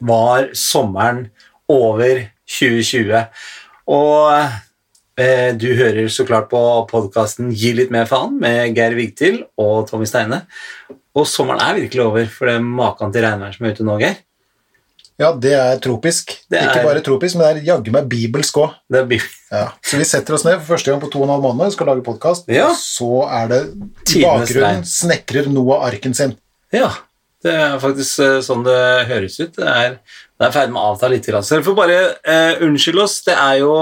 Var sommeren over 2020. Og eh, du hører så klart på podkasten Gi litt mer faen med Geir Vigtil og Tommy Steine. Og sommeren er virkelig over for det maken til regnvær som er ute nå, Geir. Ja, det er tropisk. Det er- Ikke bare tropisk, men det er jaggu meg bibelsk òg. Det Ja. Så vi setter oss ned for første gang på to og en halv måned og skal lage podkast. Ja. Og så er det i bakgrunnen snekrer Noah arken sin. Ja, det er faktisk eh, sånn det høres ut. Det er, det er ferdig med å avta litt. Så får bare eh, unnskylde oss. Det er jo,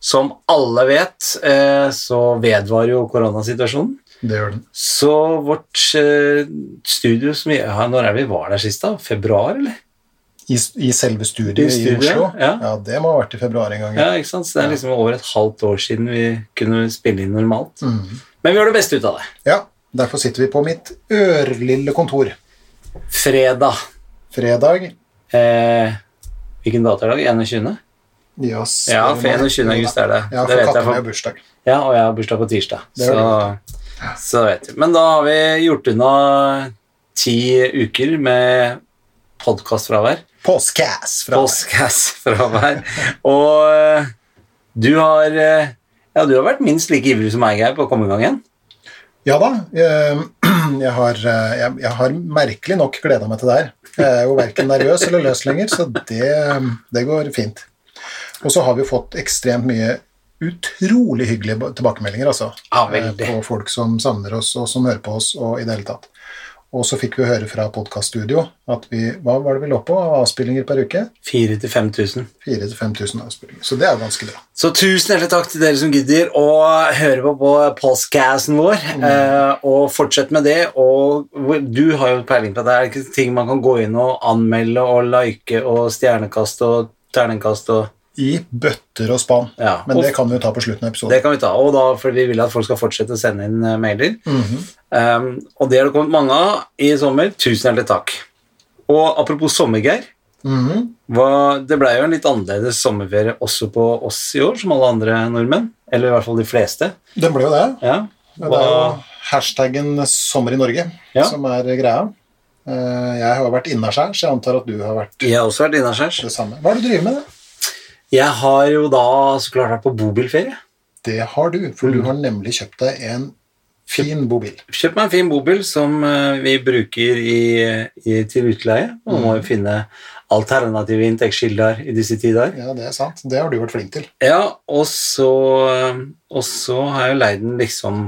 som alle vet, eh, så vedvarer jo koronasituasjonen. Det gjør den. Så vårt eh, studio som vi ja, Når er vi var der sist, da? Februar, eller? I, I selve studiet I i, Oslo. ja. det må ha vært i februar en gang. Ja, ikke sant? Så det er liksom over et halvt år siden vi kunne spille inn normalt. Mm. Men vi gjør det beste ut av det. Ja, Derfor sitter vi på mitt ørlille kontor. Fredag. Fredag. Eh, hvilken dato er det? 21.? Yes, Ja, for 21. august er det. Ja, det for katten har bursdag. Ja, og jeg har bursdag på tirsdag. Så, så vet du. Men da har vi gjort unna ti uker med podkastfravær. Postcass fra Postcast-fravær. Og eh, du har eh, Ja, du har vært minst like ivrig som meg, Geir, på å komme i gang igjen. Ja da. Jeg, jeg, har, eh, jeg, jeg har merkelig nok gleda meg til det her. Jeg er jo verken nervøs eller løs lenger, så det, det går fint. Og så har vi fått ekstremt mye utrolig hyggelige tilbakemeldinger altså, Ja, eh, på folk som savner oss, og som hører på oss, og i det hele tatt. Og så fikk vi høre fra podkaststudio at vi Hva var det vi lå på av avspillinger per uke? 4000-5000. 4000-5000 avspillinger. Så det er ganske bra. Så tusen hjertelig takk til dere som gidder å høre på på postcassen vår. Eh, og fortsett med det. Og du har jo peiling på at det er ikke ting man kan gå inn og anmelde og like og stjernekast og terningkast og I bøtter og spann. Ja, Men og- det kan vi jo ta på slutten av episoden. Det kan vi ta. Og da, for vi vil at folk skal fortsette å sende inn mailer. mailer. -hmm. Um, og det har det kommet mange av i sommer. Tusen hjertelig takk. Og apropos sommergeir. Mm -hmm. Det ble jo en litt annerledes sommerferie også på oss i år, som alle andre nordmenn. Eller i hvert fall de fleste. Det ble jo det. Ja. Det er jo hashtaggen 'sommer i Norge' Ja. som er greia. Eh, Jeg har vært innaskjærs, jeg antar at du har vært jeg har også vært innaskjærs. Hva er det du driver med? da? Jeg har jo da så klart vært på bobilferie. Det har du, for Mm. du har nemlig kjøpt deg en fin bobil. Kjøpt meg en fin bobil som eh, vi bruker i, i, til utleie. Og må jo finne alternative inntektskilder i disse tider. Ja, det er sant. Det har du vært flink til. Ja, og så, og så har jeg leid den liksom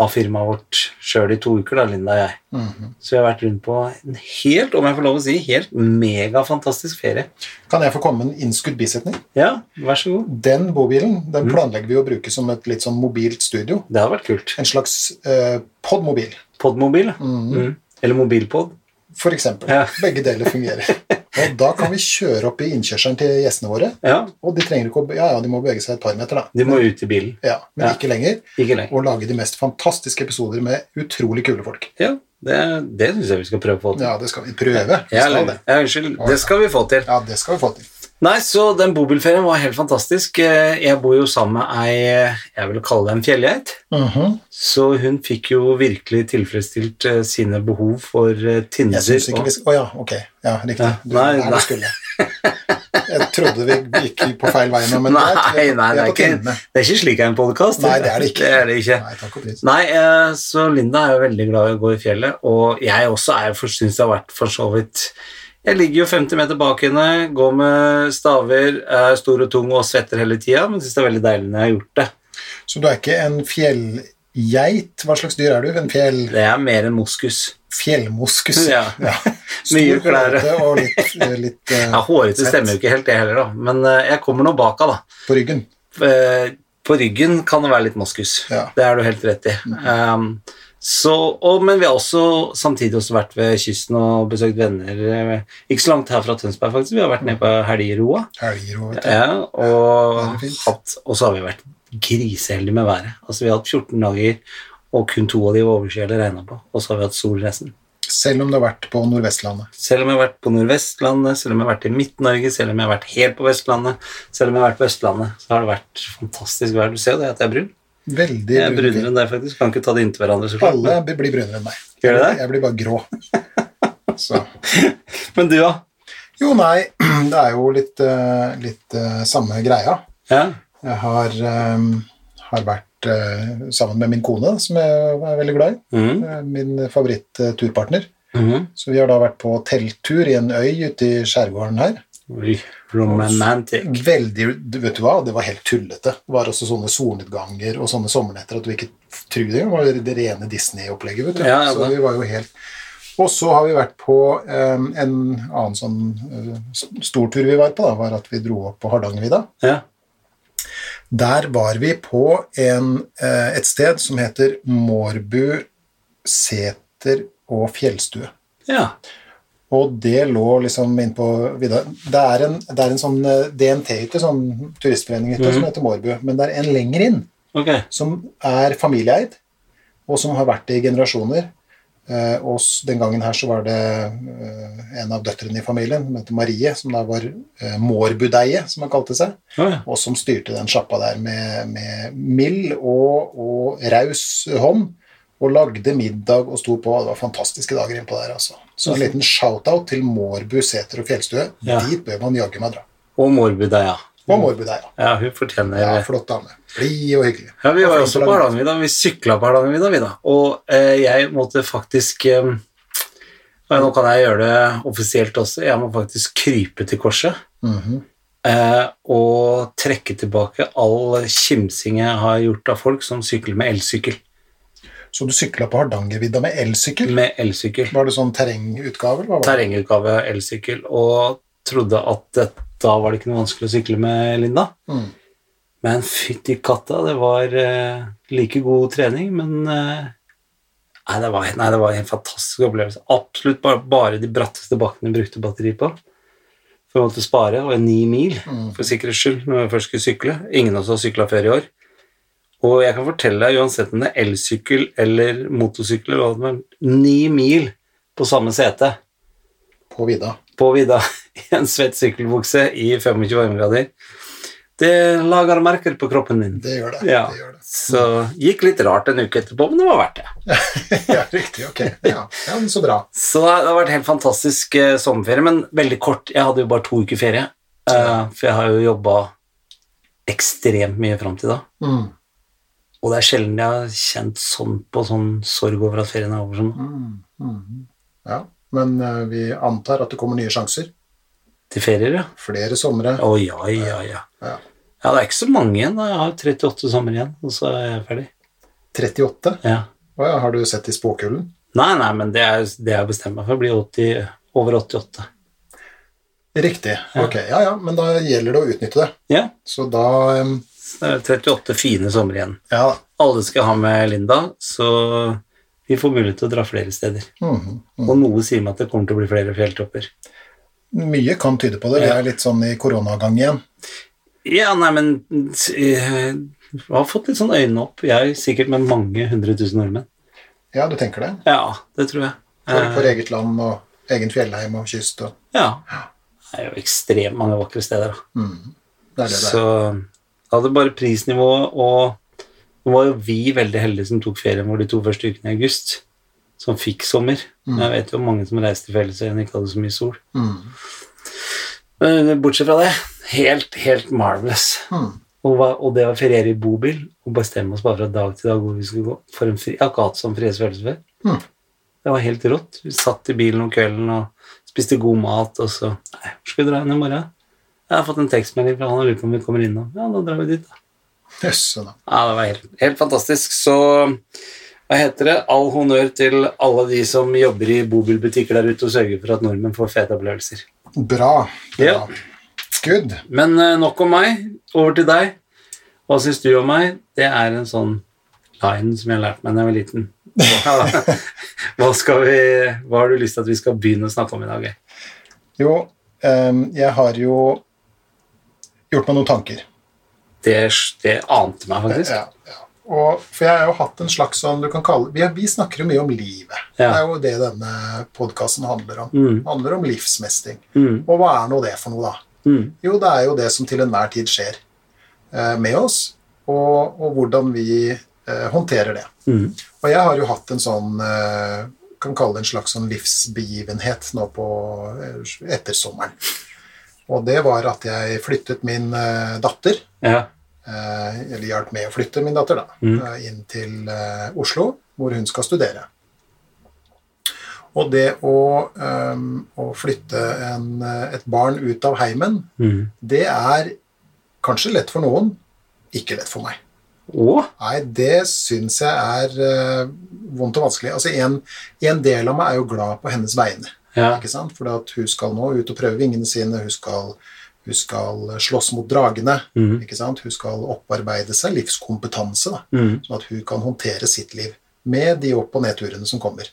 av firmaet vårt sjøl i to uker, da, Linda og jeg. Mhm. Så vi har vært rundt på en helt, om jeg får lov å si, helt megafantastisk ferie. Kan jeg få komme med en innskudd bisetning? Ja, vær så god. Den bobilen den Mm. planlegger vi å bruke som et litt sånn mobilt studio. Det har vært kult. En slags eh, podmobil, Podmobil, mm -hmm. Mm. Eller mobilpod. for eksempel. Ja. Begge deler fungerer. Og da kan vi kjøre opp i innkjørselen til gjestene våre. Ja, Og de trenger ikke å Ja, ja, de må bevege seg et par meter, da. de må ut i bilen. Ja, men Ja. ikke lenger. Ikke lenger. Og lage de mest fantastiske episoder med utrolig kule folk. Ja, det, det syns jeg vi skal prøve å få til. Ja, det skal vi prøve. Vi skal det. ja, unnskyld. Det skal vi få til. Ja, det skal vi få til. Nei, så den bobilferien var helt fantastisk. Eh, Jeg bor jo sammen med ei jeg vil kalle det en fjellgeit. Mhm. Så hun fikk jo virkelig tilfredsstilt eh, sine behov for eh, Tinder. Jeg syns ikke vi skal Å ja, ok. Ja, riktig. Ja, Du nei, er nei. skulle. Jeg trodde vi gikk på feil vei nå, men Nei, det, er nei, det er ikke, det er ikke slik en podkast. Nei, det er det ikke. Det er det ikke. Nei, takk og pris. Nei, eh, så Linda er jo veldig glad i å gå i fjellet, og jeg også er syns det har vært for så vidt Jeg ligger jo 50 meter bak henne, går med staver, er stor og tung og svetter hele tida, men syns det er veldig deilig når jeg har gjort det. Så du er ikke en fjellgeit? Hva slags dyr er du? En fjell... Det er mer enn moskus. fjellmoskus? Ja. Stor, Mye klær. og litt, litt uh, Ja, Hårete stemmer jo ikke helt, det heller, da, men uh, jeg kommer nå baka, da. på ryggen. Eh, På ryggen kan det være litt moskus. Ja. Det er du helt rett i. Um, så, og, men vi har også samtidig også vært ved kysten og besøkt venner. eh, Ikke så langt her fra Tønsberg, faktisk. Vi har vært nede på Helgeroa. Helgeroa. Ja, og, hatt, og så har vi vært griseheldige med været. Altså, vi har hatt 14 dager, og kun to av de var overskyet eller regna på. Og så har vi hatt sol resten. Selv om du har vært på Nordvestlandet. Selv om jeg har vært på Nordvestlandet, selv om jeg har vært i Midt-Norge, selv om jeg har vært helt på Vestlandet, selv om jeg har vært på Østlandet, så har det vært fantastisk vær. Du ser jo det at jeg er brun. Veldig Jeg er brun. brunere enn deg, faktisk. Kan ikke ta det inntil hverandre, så klart. Alle blir brunere enn meg. Gjør det? Jeg blir bare grå. Så. Men du, da? Jo, nei, det er jo litt, eh, litt eh, samme greia. Ja. Jeg har, um, har vært uh, sammen med min kone, som jeg er veldig glad i. Eh, Min favoritt-turpartner. Mhm. Så vi har da vært på telttur i en øy ute i skjærgården her. Oi, romantic. Veldig, du vet du hva, det var helt tullete. Det var også sånne solnedganger og sånne sommernetter at du ikke tror det. Det var det rene Disney-opplegget, vet du. Ja, ja, så vi var jo helt... Og så har vi vært på um, en annen sånn uh, stortur vi var på, da, var at vi dro opp på Hardangervidda. Ja. Der var vi på en, uh, et sted som heter Mårbu seter og fjellstue. ja. Og det lå liksom innpå videre. Det er en, det er en sånn eh, DNT-hytte, sånn turistforening-hytte, som heter Mårbu, men det er en lenger inn okay. som er familieeid, og som har vært det i generasjoner. Eh, og den gangen her så var det eh, en av døtrene i familien, som heter Marie, som da var eh, Mårbudeie, som han kalte seg, okay. og som styrte den sjappa der med, med mild og, og raus hånd, og lagde middag og sto på. Det var fantastiske dager innpå der, altså. Så en liten shout-out til Mårbu seter og fjellstue. Ja. Dit bør man jaggu meg dra. Og Morbudeia. Og Mårbudeia. Ja, hun fortjener Ja, flott dame. Blid og hyggelig. Ja, Vi var jo også på. Hardangervidda. Vi sykla på Hardangervidda, vi da. Og eh, jeg måtte faktisk eh, Nå kan jeg gjøre det offisielt også. Jeg må faktisk krype til korset. Mhm. Eh, og trekke tilbake all kimsing jeg har gjort av folk som sykler med elsykkel. Så du sykla på Hardangervidda med elsykkel? Med elsykkel. Var det sånn terrengutgave? eller? Terrengutgave av elsykkel. Og trodde at det, da var det ikke noe vanskelig å sykle med Linda. Mm. Men fytti katta, det var eh, like god trening, men eh, nei, det var, nei, det var en fantastisk opplevelse. Absolutt bare, bare de bratteste bakkene brukte batteri på. For å måtte spare, og ni mil, for sikkerhets skyld, når jeg først skulle sykle. Ingen av oss har sykla før i år. Og jeg kan fortelle deg, uansett om det er elsykkel eller motorsykkel, ni mil på samme sete På vidda. på vidda i en svett sykkelbukse i 25 varmegrader. Det lager merker på kroppen din. Det gjør det. Ja. det, gjør det. Så gikk litt rart en uke etterpå, men det var verdt det. ja, riktig. Ok. Ja, ja men så bra. Så det har vært helt fantastisk eh, sommerferie, men veldig kort. Jeg hadde jo bare to uker ferie, eh, for jeg har jo jobba ekstremt mye fram til da. Mm. Og det er sjelden jeg har kjent sånn på sånn sorg over at ferien er over. Sånn. Mm. Mm. Ja, men uh, vi antar at det kommer nye sjanser. Til ferier, ja. Flere somre. Å ja, ja, ja. Ja. Ja, det er ikke så mange igjen. Jeg har 38 sommer igjen, og så er jeg ferdig. 38. Ja. Å ja, har du sett i spåkullen? Nei, nei, men det er det jeg bestemmer meg for. Blir 80, over 88. Riktig. Ok, ja ja, men da gjelder det å utnytte det. Ja, Så da det 38 fine sommer igjen. Ja. Alle skal ha med Linda, så vi får mulighet til å dra flere steder. Mhm. Og noe sier meg at det kommer til å bli flere fjelltopper. Mye kan tyde på det. Vi er litt sånn i koronagang igjen. Ja, nei, men eh, jeg har fått litt sånn øynene opp. Jeg sikkert med mange hundre tusen nordmenn. Ja, du tenker det? Ja, det tror jeg. For, Eh, for eget land og egen fjellheim og kyst og Ja. Det er jo ekstremt mange vakre steder. Mhm. Det er det det Så er. jeg hadde bare prisnivået, og nå var jo vi veldig heldige som tok ferien vår de to første ukene i august, som fikk sommer. Mm. Jeg vet jo mange som reiste i fellesferien ikke hadde så mye sol. Mm. Men bortsett fra det, helt, helt marvelous. Mm. Og, og det å feriere i bobil og bestemme oss bare fra dag til dag hvor vi skulle gå for en fri, Jeg har ikke hatt sånn frihetsfølelse før. Mhm. Det var helt rått. Vi satt i bilen om kvelden og spiste god mat, og så Nei, hvor skal vi dra hen i morgen? Jeg har fått en tekstmelding fra han og lurer på om vi kommer innom. Ja, da drar vi dit, da. Yes, da. Ja, det var helt, helt fantastisk. Så hva heter det? All honnør til alle de som jobber i bobilbutikker der ute og sørger for at nordmenn får fete opplevelser. Bra. bra. Ja. Good. Men eh, nok om meg. Over til deg. Hva syns du om meg? Det er en sånn line som jeg har lært meg da jeg var liten. Hva, vi, hva har du lyst til at vi skal begynne å snakke om i dag? Jo, em, jeg har jo gjort meg noen tanker. Det, det ante meg faktisk. Ja, ja. Og, for jeg har jo hatt en slags sånn du kan kalle Vi, vi snakker jo mye om livet. Ja. Det er jo det denne podkasten handler om. Mm. Det handler om livsmestring. Mm, Og hva er nå det for noe, da? mm, Jo, det er jo det som til enhver tid skjer eh, med oss, og, og hvordan vi eh, håndterer det. mm, Og jeg har jo hatt en sånn eh, kan kalle det en slags sånn livsbegivenhet nå på etter sommeren. Og det var at jeg flyttet min eh, datter, Ja. eh, eller hjalp med å flytte min datter, da, Mm. eh, inn til Oslo, hvor hun skal studere. Og det å, um, å flytte en, et barn ut av heimen, Mm. det er kanskje lett for noen, ikke lett for meg. Åh? Nei, det syns jeg er uh, vondt og vanskelig. Altså, en, en del av meg er jo glad på hennes vegne. Ja. Ikke sant? For at hun skal nå ut og prøve vingene sine, hun skal, hun skal slåss mot dragene. Mm. Ikke sant? Hun skal opparbeide seg livskompetanse, da, Mm. sånn at hun kan håndtere sitt liv med de opp- og nedturene som kommer.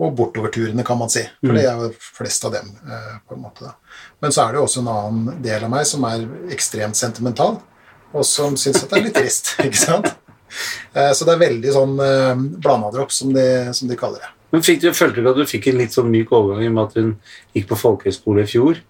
Og bortoverturene, kan man si. For det er jo flest av dem. eh, på en måte da. Men så er det jo også en annen del av meg som er ekstremt sentimental, og som syns at det er litt trist. ikke sant? Eh, Så det er veldig sånn eh, blanda dropp, som som de kaller det. Men fikk du, følte du at du fikk en litt sånn myk overgang i og med at hun gikk på folkehøyskole i fjor?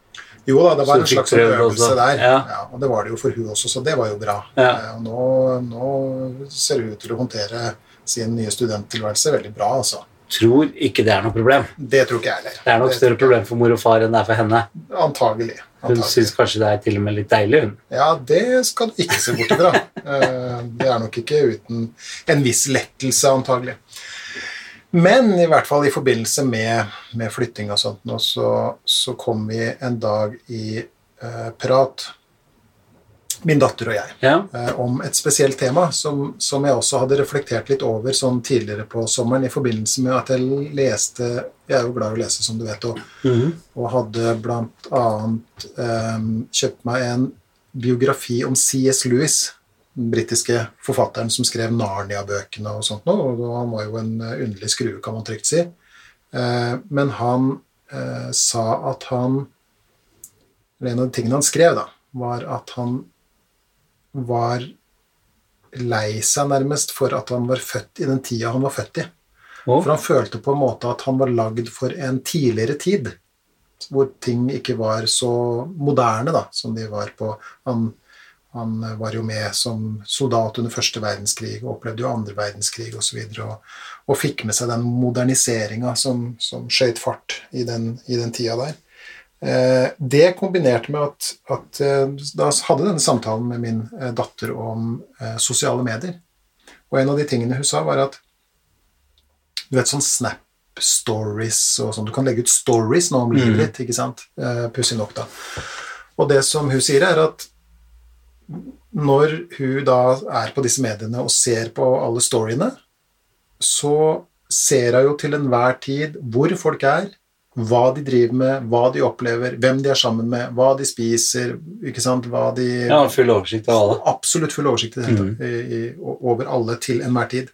Jo da, det var en slags øvelse der. Ja. Ja, og det var det jo for hun også, så det var jo bra. Ja. Eh, Og nå, nå ser hun ut til å håndtere sin nye studenttilværelse veldig bra, altså. Tror ikke det er noe problem. Det tror ikke jeg heller. Det er nok større problem for mor og far enn det er for henne. Antagelig. Hun syns kanskje det er til og med litt deilig, hun. Ja, det skal du ikke se bort ifra. Eh, Det er nok ikke uten en viss lettelse, antagelig. Men i hvert fall i forbindelse med, med flytting og sånt nå, så, så kom vi en dag i eh, prat, min datter og jeg, Ja. eh, om et spesielt tema som, som jeg også hadde reflektert litt over sånn tidligere på sommeren i forbindelse med at jeg leste Jeg er jo glad i å lese, som du vet, og, Mhm. og hadde blant annet eh, kjøpt meg en biografi om C.S. Lewis, den britiske forfatteren som skrev Narnia-bøkene og sånt noe, og han var jo en eh, underlig skrue, kan man trygt si. Eh, men han eh, sa at han En av de tingene han skrev, da, var at han var lei seg nærmest for at han var født i den tida han var født i. For han følte på en måte at han var lagd for en tidligere tid, hvor ting ikke var så moderne da, som de var på. Han, han var jo med som soldat under første verdenskrig og opplevde jo andre verdenskrig osv. Og, så og, og fikk med seg den moderniseringa som, som skøyt fart i den, i den tida der. Eh, det kombinerte med at, at eh, da hadde denne samtalen med min eh, datter om eh, sosiale medier. Og en av de tingene hun sa, var at du vet sånn Snap stories og sånn. Du kan legge ut stories nå om livet ditt, ikke sant? Eh, Pussig nok, da. Og det som hun sier, er at når hun da er på disse mediene og ser på alle storyene, så ser hun jo til enhver tid hvor folk er, hva de driver med, hva de opplever, hvem de er sammen med, hva de spiser, ikke sant, hva de ja, full oversikt av alle. Absolutt full oversikt i dette, mm. i, over alle til enhver tid.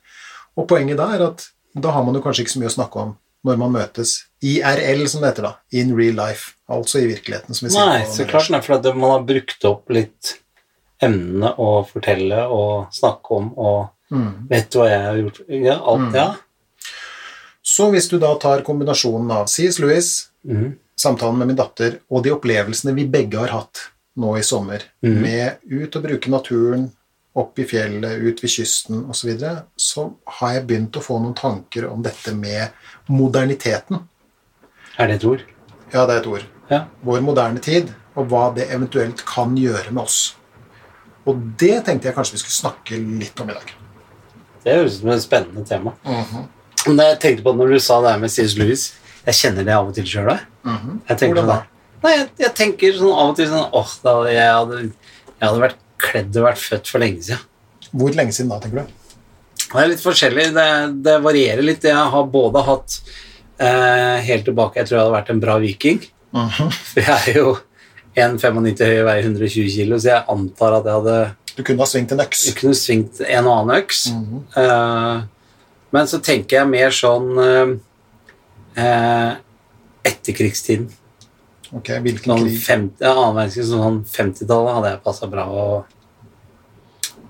Og poenget da er at da har man jo kanskje ikke så mye å snakke om når man møtes IRL, som det heter da, in real life, altså i virkeligheten, som vi sier. Nei, så klart er fordi man har brukt opp litt emnene å fortelle og snakke om og Mm. Vet du hva jeg har gjort? Ja, alt, ja. Så hvis du da tar kombinasjonen av C.S. Lewis, mm. samtalen med min datter og de opplevelsene vi begge har hatt nå i sommer, Mhm. med ut og bruke naturen, opp i fjellet, ut ved kysten osv., så, videre, så har jeg begynt å få noen tanker om dette med moderniteten. Er det et ord? Ja, det er et ord. Ja. Vår moderne tid, og hva det eventuelt kan gjøre med oss. Og det tenkte jeg kanskje vi skulle snakke litt om i dag. Det høres ut som et spennende tema. Men jeg tenkte på når du sa det her med C.S. Lewis Jeg kjenner det av og til sjøl òg. Jeg tenker Hvordan da? sånn Nei, jeg, jeg tenker sånn av og til sånn Åh, jeg jeg hadde vært kledd og vært født for lenge siden. Hvor lenge siden da, tenker du? Det er litt forskjellig. Det, det varierer litt. Jeg har både hatt eh, Helt tilbake Jeg tror jeg hadde vært en bra viking. For jeg er jo 1,95 høy og veier 120 kilo, så jeg antar at jeg hadde Du kunne ha svingt en øks. jeg kunne svingt en og annen øks. Eh, men så tenker jeg mer sånn uh, uh, etterkrigstiden. Ok, hvilken Sånn krig? 50, ja, sånn 50-tallet hadde jeg passa bra. Og,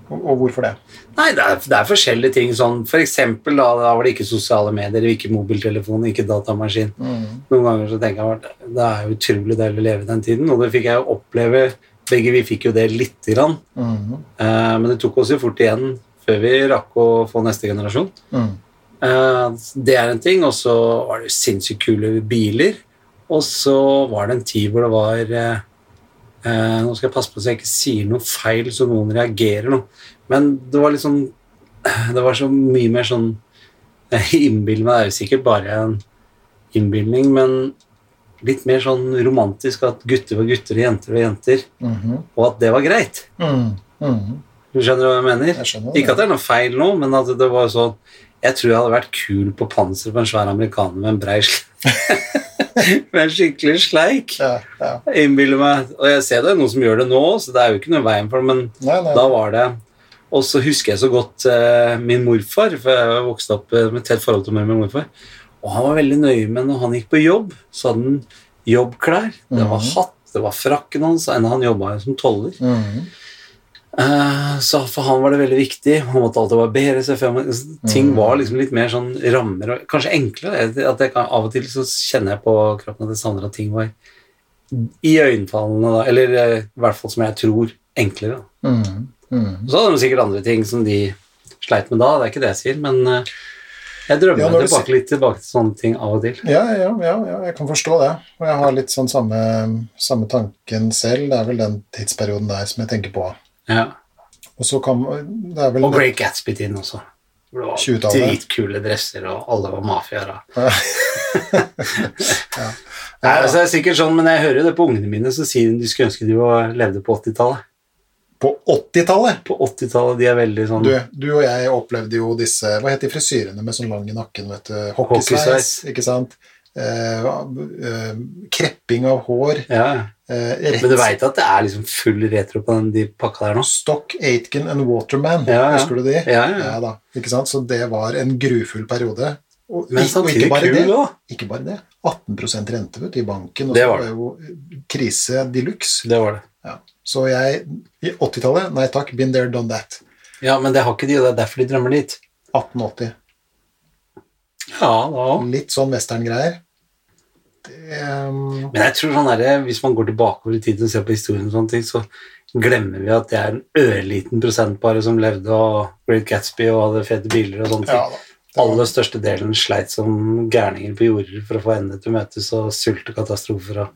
Og, og hvorfor det? nei, det er, det er forskjellige ting. Sånn, for eksempel, da, da var det ikke sosiale medier, ikke mobiltelefon, ikke datamaskin. Noen ganger så tenker jeg at det er utrolig deilig å leve i den tiden, og det fikk jeg jo oppleve. Begge vi fikk jo det lite grann, mm. eh, men det tok oss jo fort igjen før vi rakk å få neste generasjon. Mm. Eh, det er en ting, og så var det sinnssykt kule biler. Og så var det en tid hvor det var eh, eh, Nå skal jeg passe på så jeg ikke sier noe feil, så noen reagerer nå. Men det var liksom Det var så mye mer sånn Jeg innbiller meg, det er jo sikkert bare en innbilning, men litt mer sånn romantisk at gutter var gutter og jenter var jenter, Mhm. og at det var greit. Mm. -hmm. Du skjønner hva jeg mener? Jeg. Ikke at det er noe feil nå, men at det var sånn Jeg tror jeg hadde vært kul på panseret på en svær amerikaner med en brei Med en skikkelig sleik. Ja, ja. Innbiller meg Og jeg ser det er noen som gjør det nå, så det er jo ikke noe veien for det, men Nei, nei. da var det Og så husker jeg så godt uh, min morfar, for jeg vokste opp eh, med tett forhold til min morfar. Og han var veldig nøye med når han gikk på jobb, så hadde han jobbklær. Det var Mhm. hatt, det var frakken hans, enda han jobba som toller. Mm Eh, Så for han var det veldig viktig. Han måtte alltid barbere seg. Ting Mm. var liksom litt mer sånn rammer og kanskje enklere. At jeg kan, av og til så kjenner jeg på kroppen jeg savner at ting var iøynefallende, da. Eller eh, i hvert fall som jeg tror enklere. Mm. Mhm. Så hadde de sikkert andre ting som de sleit med da, det er ikke det jeg sier, men eh, jeg drømmer Ja, når du litt tilbake til sånne ting av og til. Ja, ja, ja, ja, jeg kan forstå det. Og jeg har litt sånn samme, samme tanken selv. Det er vel den tidsperioden der som jeg tenker på. Ja. Og så kan Det er vel Og Great Gatsby-tiden også. Hvor det var 20-tallet. dritkule dresser, og alle var mafiaer. Ja. Ja. Nei, altså, det er sikkert sånn, men jeg hører jo det på ungene mine, så sier de de skulle ønske de var, levde på 80-tallet. På 80-tallet! På 80-tallet, de er veldig sånn Du, du og jeg opplevde jo disse Hva het de frisyrene med sånn lang i nakken? vet du? Hockeysveis. ikke sant? Eh, eh, krepping av hår. ja. Eh, rett, Men du veit at det er liksom full retro på den de pakka der nå? Stock, Aitken and Waterman. Ja, ja. Husker du de? Ja, ja. Ja da, ikke sant? Så det var en grufull periode. Og, Men samtidig ikke bare kul det. òg. Ikke bare det. 18 rente ut i banken. Det så var var jo krise de luxe. Det var det. Ja. Så jeg I 80-tallet, nei takk, been there, done that. Ja, men det har ikke de, og det er derfor de drømmer dit. 1880. Ja, da Litt sånn westerngreier. Det um, Men jeg tror sånn der, hvis man går tilbakeover i tid og ser på historien, og sånne ting, så glemmer vi at det er en ørliten prosent bare som levde av Great Gatsby og hadde fete biler og sånne ting. Ja. Var- Aller største delen sleit som gærninger på jorder for å få endene til å møtes og sult og.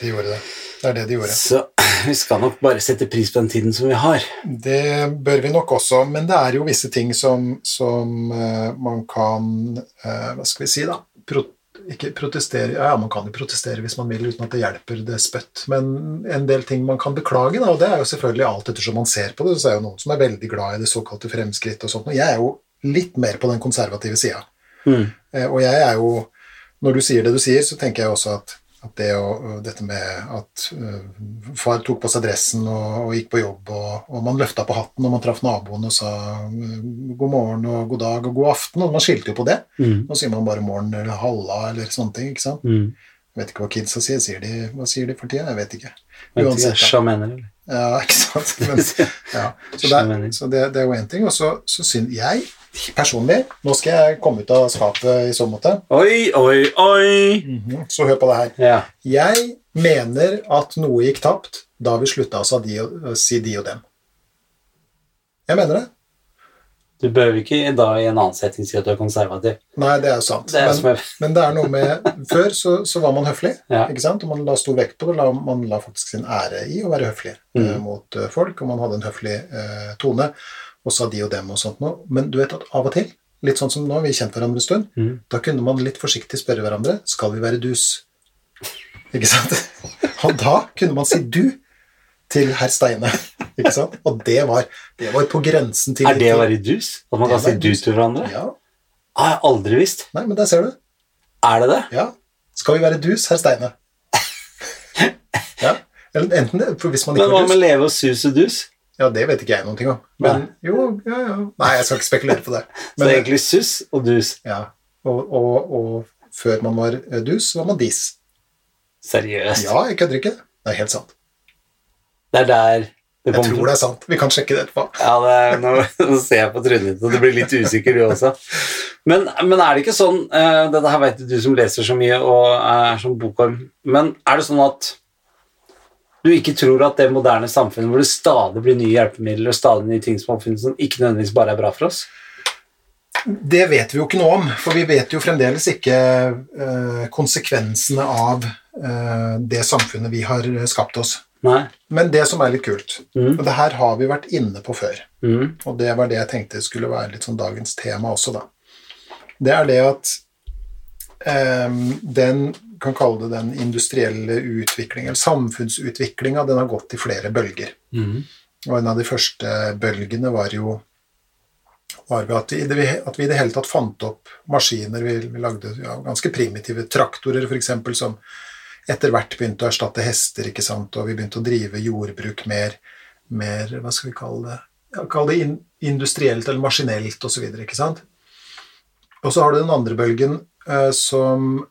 De gjorde det. Det er det de gjorde. Så vi skal nok bare sette pris på den tiden som vi har. Det bør vi nok også, men det er jo visse ting som, som eh, man kan eh, Hva skal vi si, da? Pro ikke protestere Ja, man kan jo protestere hvis man vil, uten at det hjelper det spøtt. Men en del ting man kan beklage, da, og det er jo selvfølgelig alt ettersom man ser på det. Så er det jo noen som er veldig glad i det såkalte fremskritt og sånt. Og jeg er jo litt mer på den konservative sida. Mm. Eh, Og jeg er jo Når du sier det du sier, så tenker jeg også at, at det og, dette med at øh, far tok på seg dressen og, og gikk på jobb, og, og man løfta på hatten og man traff naboen og sa øh, god morgen og god dag og god aften, og man skilte jo på det. Mm. Nå sier man bare morgen eller halla eller sånne ting. ikke sant? Mm. Jeg vet ikke hva kidsa sier. sier de, hva sier de for tida? Jeg vet ikke. Uansett. Sjamener, eller? Ja, ikke sant? Men, ja. Så, det, så det, det er jo én ting. Og så, så syns jeg personlig Nå skal jeg komme ut av skapet i så måte. Oi, oi, oi! Mhm, Så hør på det her. Ja. Jeg mener at noe gikk tapt da vi slutta å å si de og dem. Jeg mener det. Du behøver ikke da i en annen setting si at du er konservativ. Nei, det er jo sant. Det er Men, er men det er noe med Før så, så var man høflig, Ja. ikke sant? og man la stor vekt på det. La, man la faktisk sin ære i å være høflig mm. uh, mot eh, folk, og man hadde en høflig uh, tone og sa de og dem og sånt noe. Men du vet at av og til, litt sånn som nå, vi har kjent hverandre en stund, Mm. da kunne man litt forsiktig spørre hverandre skal vi være dus. Ikke sant? Og da kunne man si du til herr Steine. Ikke sant? Og det var, det var på grensen til Er det å være dus? At man kan si du dus. til hverandre? Ja. Har jeg aldri visst. Nei, men der ser du. Er det det? Ja. Skal vi være dus, herr Steine? Ja. Eller enten det, for hvis man ikke Men hva med leve og sus og dus? Ja, det vet ikke jeg noen ting om. Men jo, ja, ja. Nei, jeg skal ikke spekulere på det. Så det er egentlig suss og dus. ja. og, og, og før man var eh, dus, var man dis. Seriøst. Ja, jeg kødder ikke. Det er helt sant. Det er der det Jeg tror det er sant. Vi kan sjekke det etterpå. Ja, det er, nå, nå ser jeg på trynet ditt, og du blir litt usikker, du også. Men, men er det ikke sånn uh, Dette her vet du som leser så mye og er som bokorm, men er det sånn at du ikke tror at det moderne samfunnet hvor det stadig blir nye hjelpemidler og stadig nye ting som oppfinnes, ikke nødvendigvis bare er bra for oss? Det vet vi jo ikke noe om, for vi vet jo fremdeles ikke eh, konsekvensene av eh, det samfunnet vi har skapt oss. Nei. Men det som er litt kult, Mm. og det her har vi vært inne på før, Mm. og det var det jeg tenkte skulle være litt sånn dagens tema også, da. Det er det at eh, den kan kalle det den industrielle utviklingen, eller samfunnsutviklinga, den har gått i flere bølger. Mm. Og en av de første bølgene var jo var at, vi, at vi i det hele tatt fant opp maskiner. Vi, vi lagde ja, ganske primitive traktorer, f.eks., som etter hvert begynte å erstatte hester, ikke sant? og vi begynte å drive jordbruk mer, mer hva skal vi kalle det, ja, kalle det in, industrielt eller maskinelt osv. ikke sant? Og så har du den andre bølgen eh, som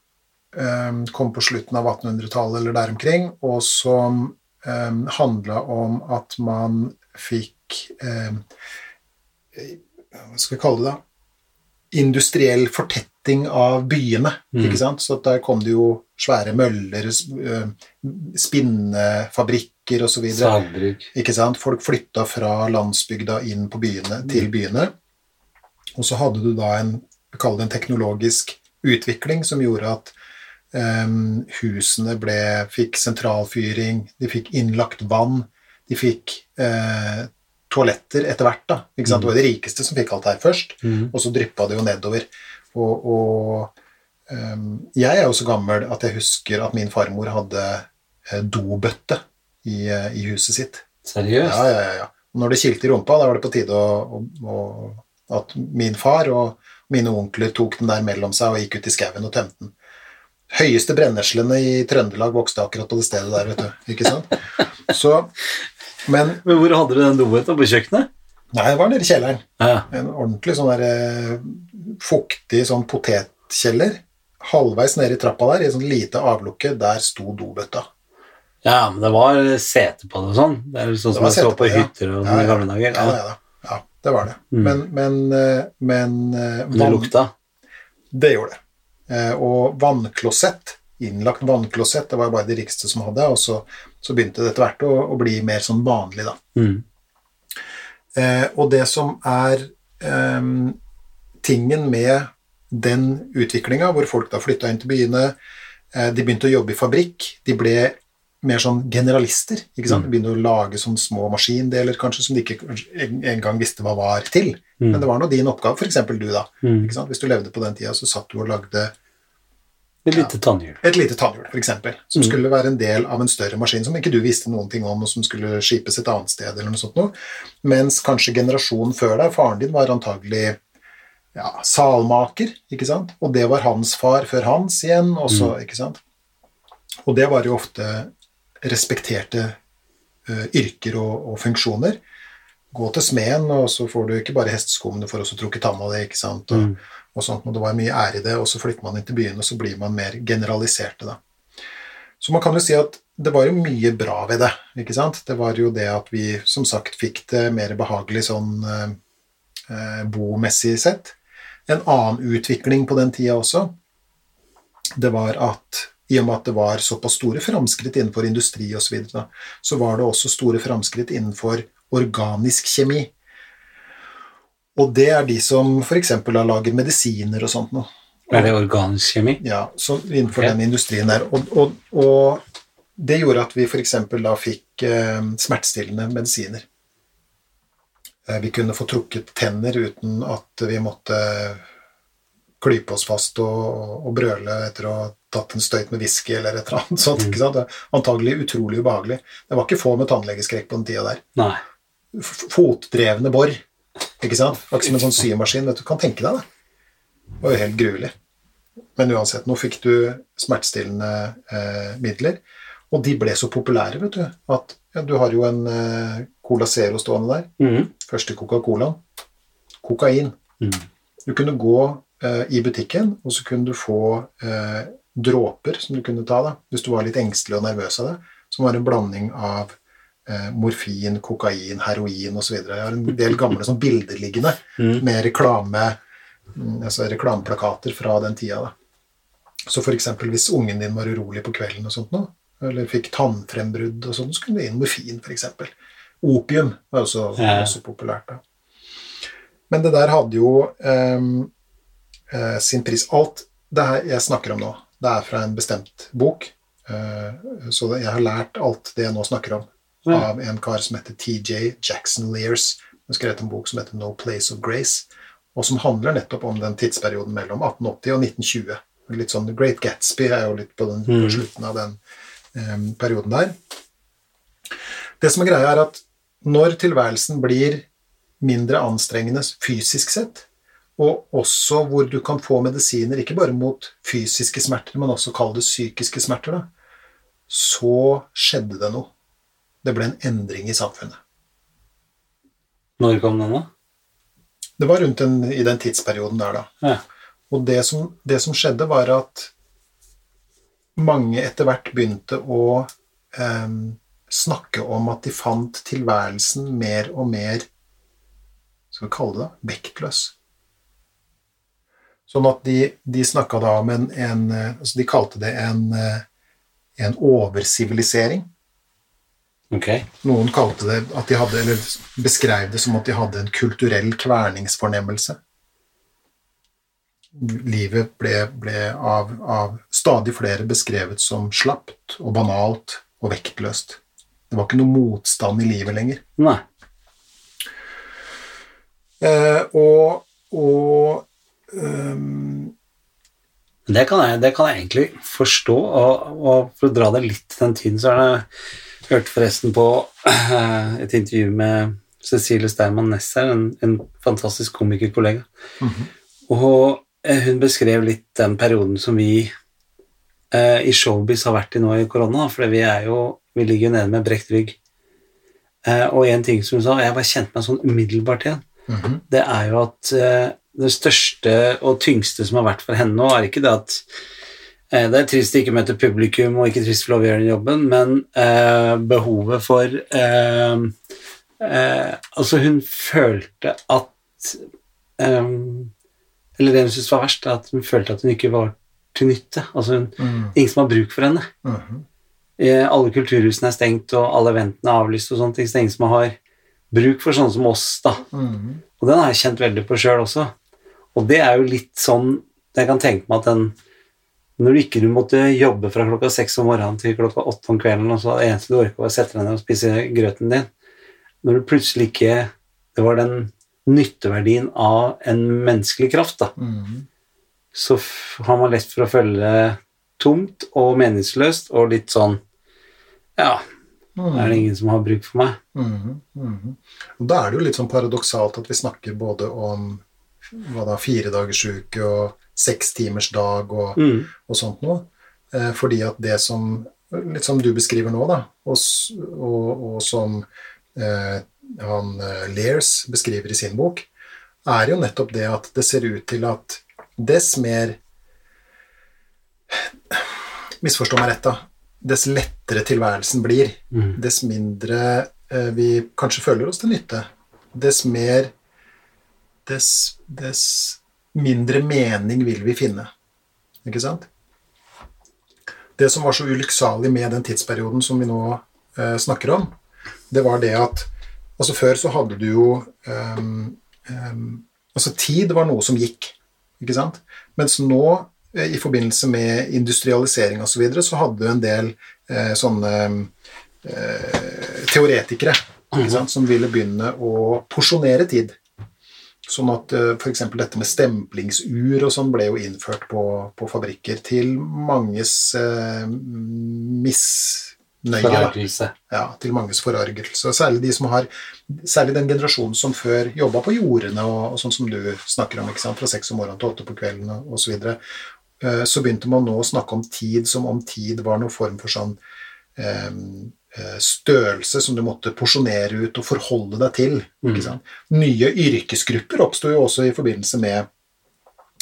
kom på slutten av 1800-tallet eller der omkring, og som eh, handla om at man fikk eh, Hva skal vi kalle det, da? Industriell fortetting av byene. Mm. ikke sant? Så der kom det jo svære møller, spinnefabrikker osv. Sagbruk. Ikke sant? Folk flytta fra landsbygda inn på byene, til byene. Og så hadde du da en, kall det en teknologisk utvikling som gjorde at em, husene ble, fikk sentralfyring, de fikk innlagt vann, de fikk eh, toaletter etter hvert. da, ikke sant? Det var de rikeste som fikk alt her først, Mm. og så dryppa det jo nedover. Og, og um, jeg er jo så gammel at jeg husker at min farmor hadde eh, dobøtte i, eh, i huset sitt. Seriøst? Ja, ja, ja, ja. Og når det kilte i rumpa, da var det på tide å, å, å, at min far og mine onkler tok den der mellom seg og gikk ut i skauen og tømte den. Høyeste brenneslene i Trøndelag vokste akkurat på det stedet der, vet du. Ikke sant? Så, men Men hvor hadde du den dobøtta? På kjøkkenet? Nei, det var nede i kjelleren. Ja. En ordentlig sånn der eh, fuktig sånn potetkjeller. Halvveis nede i trappa der, i et sånt lite avlukke, der sto dobøtta. ja, men det var sete på det og sånn. Det er sånn som man så på det, hytter og Ja, i ja. gamle dager. Ja, Ja. ja, ja det var det. Mm. Men, men, eh, men eh, Men det lukta. Det gjorde det. Eh, Og vannklosett, innlagt vannklosett, det var bare de rikeste som hadde, og så, så begynte det etter hvert å, å bli mer sånn vanlig, da. Mm. Eh, og det som er eh, tingen med den utviklinga, hvor folk da flytta inn til byene, eh, de begynte å jobbe i fabrikk, de ble mer sånn generalister. ikke sant? De begynner å lage sånne små maskindeler kanskje som de ikke en- engang visste hva var til. Mm. Men det var nå din oppgave, f.eks. du, da. Mm. Ikke sant? Hvis du levde på den tida, så satt du og lagde Et lite tannhjul. et lite tannhjul, f.eks., som Mm. skulle være en del av en større maskin som ikke du visste noen ting om, og som skulle skipes et annet sted, eller noe sånt noe. Mens kanskje generasjonen før deg, faren din, var antagelig ja, salmaker, ikke sant? Og det var hans far før hans igjen, også, ikke sant? Og det var jo ofte respekterte eh, yrker og, og funksjoner. Gå til smeden, og så får du ikke bare hestesko, for du får også trukket tanna di, ikke sant? Og, Mm. og sånt, og det var mye ære i det, og så flytter man inn til byen, og så blir man mer generaliserte, da. Så man kan jo si at det var jo mye bra ved det, ikke sant? Det var jo det at vi, som sagt, fikk det mer behagelig sånn eh, eh, bomessig sett. En annen utvikling på den tida også, det var at i og med at det var såpass store framskritt innenfor industri osv., så, videre, så var det også store framskritt innenfor organisk kjemi. Og det er de som f.eks. lager medisiner og sånt noe. Er det organisk kjemi? Ja, så innenfor okay. den industrien der. Og, og, og det gjorde at vi f.eks. da fikk eh, smertestillende medisiner. Eh, vi kunne få trukket tenner uten at vi måtte klype oss fast og, og brøle etter å ha tatt en støyt med whisky eller et eller annet sånt. ikke sant? Antagelig utrolig ubehagelig. Det var ikke få med tannlegeskrekk på den tida der. Nei. Fotdrevne bor, ikke sant? Akkurat som en sånn symaskin. vet Du kan tenke deg det. Det var jo helt gruelig. Men uansett, nå fikk du smertestillende eh, midler, og de ble så populære, vet du, at ja, du har jo en eh, Cola Zero stående der. Mm. Første Coca-Cola. Kokain. Mm. Du kunne gå i butikken, og så kunne du få eh, dråper som du kunne ta da, hvis du var litt engstelig og nervøs av det, som var en blanding av eh, morfin, kokain, heroin osv. Jeg har en del gamle sånn bilder liggende Mm. med reklame, mm, altså reklameplakater fra den tida. Da. Så eksempel hvis ungen din var urolig på kvelden og sånt nå, eller fikk tannfrembrudd og sånt, så kunne du inn morfin, eksempel. Opium var også, Ja. også populært da. Men det der hadde jo ehm, eh, sin pris. Alt det her jeg snakker om nå, det er fra en bestemt bok. Eh, så jeg har lært alt det jeg nå snakker om, Ja. av en kar som heter TJ Jackson Lears. Han skrev en bok som heter No Place of Grace, og som handler nettopp om den tidsperioden mellom 1880 og 1920. Litt sånn Great Gatsby er jo litt på, den, på Mm. slutten av den eh, perioden der. Det som er greia, er at når tilværelsen blir mindre anstrengende fysisk sett, og også hvor du kan få medisiner ikke bare mot fysiske smerter, men også kall det psykiske smerter, da, så skjedde det noe. Det ble en endring i samfunnet. Når kom den, da? Det var rundt den, i den tidsperioden der, da. Ja. Og det som, det som skjedde, var at mange etter hvert begynte å eh, snakke om at de fant tilværelsen mer og mer Skal vi kalle det det? Vektløs. Sånn at de, de snakka da om en, en altså De kalte det en, en oversivilisering. Ok. Noen kalte det at de hadde, eller beskrev det som at de hadde en kulturell kverningsfornemmelse. Livet ble, ble av, av stadig flere beskrevet som slapt og banalt og vektløst. Det var ikke noe motstand i livet lenger. Nei. Eh, og og ehm, Det kan, jeg, det kan jeg egentlig forstå, og, og for å dra det litt til den tiden, så er det jeg hørte forresten på et intervju med Cecilie Steinmann Næss her, en, en fantastisk komikerkollega. Og eh, hun beskrev litt den perioden som vi eh, i showbiz har vært i nå i korona, for vi vi ligger jo nede med brekt rygg. Eh, og en ting som hun sa, jeg bare kjente meg sånn umiddelbart igjen, mhm, det er jo at eh, det største og tyngste som har vært for henne nå, er ikke det at eh, det er trist å ikke møte publikum og ikke trist å få lov å gjøre den jobben, men eh, behovet for eh, eh, Altså, hun følte at eh, Eller det hun syntes var verst, er at hun følte at hun ikke var til nytte. Altså, hun, mm. ingen som har bruk for henne. Mm -hmm. Alle kulturhusene er stengt, og alle eventene er avlyst, og ting, så det er ingen som har bruk for sånne som oss, da. Mhm. Og den har jeg kjent veldig på sjøl også. Og det er jo litt sånn Jeg kan tenke meg at den Når du ikke du måtte jobbe fra klokka seks om morgenen til klokka åtte om kvelden, og så det eneste du orker, var å sette deg ned og spise grøten din Når du plutselig ikke Det var den nytteverdien av en menneskelig kraft, da, Mm. så har man lett for å føle tomt og meningsløst og litt sånn Ja, er det ingen som har bruk for meg? Mm. mhm. Og Da er det jo litt sånn paradoksalt at vi snakker både om hva da, uke og sekstimersdag og, Mm. og sånt noe. Eh, fordi at det som Litt som du beskriver nå, da, og, og, og som eh, han eh, Lears beskriver i sin bok, er jo nettopp det at det ser ut til at dess mer Misforstå meg rett, da. Dess lettere tilværelsen blir, Mm. dess mindre eh, vi kanskje føler oss til nytte, dess mer dess, dess mindre mening vil vi finne. Ikke sant? Det som var så ulykksalig med den tidsperioden som vi nå eh, snakker om, det var det at altså Før så hadde du jo um, um, Altså tid var noe som gikk, ikke sant? Mens nå, eh, i forbindelse med industrialisering osv., så, videre, så hadde du en del eh, sånne eh, teoretikere som ville begynne å porsjonere tid. Sånn at f.eks. dette med stemplingsur og sånn ble jo innført på, på fabrikker til manges eh, misnøye. Forargelse. Ja, til manges forargelse. Særlig de som har Særlig den generasjonen som før jobba på jordene, og, og sånn som du snakker om, fra seks om morgenen til åtte på kvelden osv. Så, videre. Eh, så begynte man nå å snakke om tid som om tid var noen form for sånn eh, eh, størrelse som du måtte porsjonere ut og forholde deg til. Sant? Nye yrkesgrupper oppsto jo også i forbindelse med,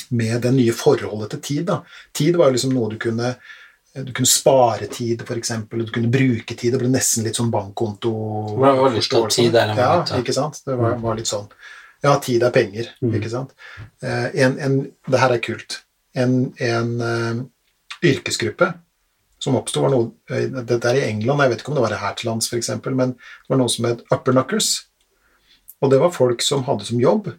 med det nye forholdet til tid. Da. Tid var jo liksom noe du kunne du kunne spare tid, f.eks., du kunne bruke tid. Det ble nesten litt sånn bankkonto Det var litt av tid der Ja, ikke sant? Det var, var litt sånn. Ja, tid er penger, Mm. ikke sant? Eh, en, en, det her er kult. En, en uh, yrkesgruppe som oppsto, var noe eh, Dette er i England, jeg vet ikke om det var her til lands, f.eks., men det var noe som het upperknuckers. Og det var folk som hadde som jobb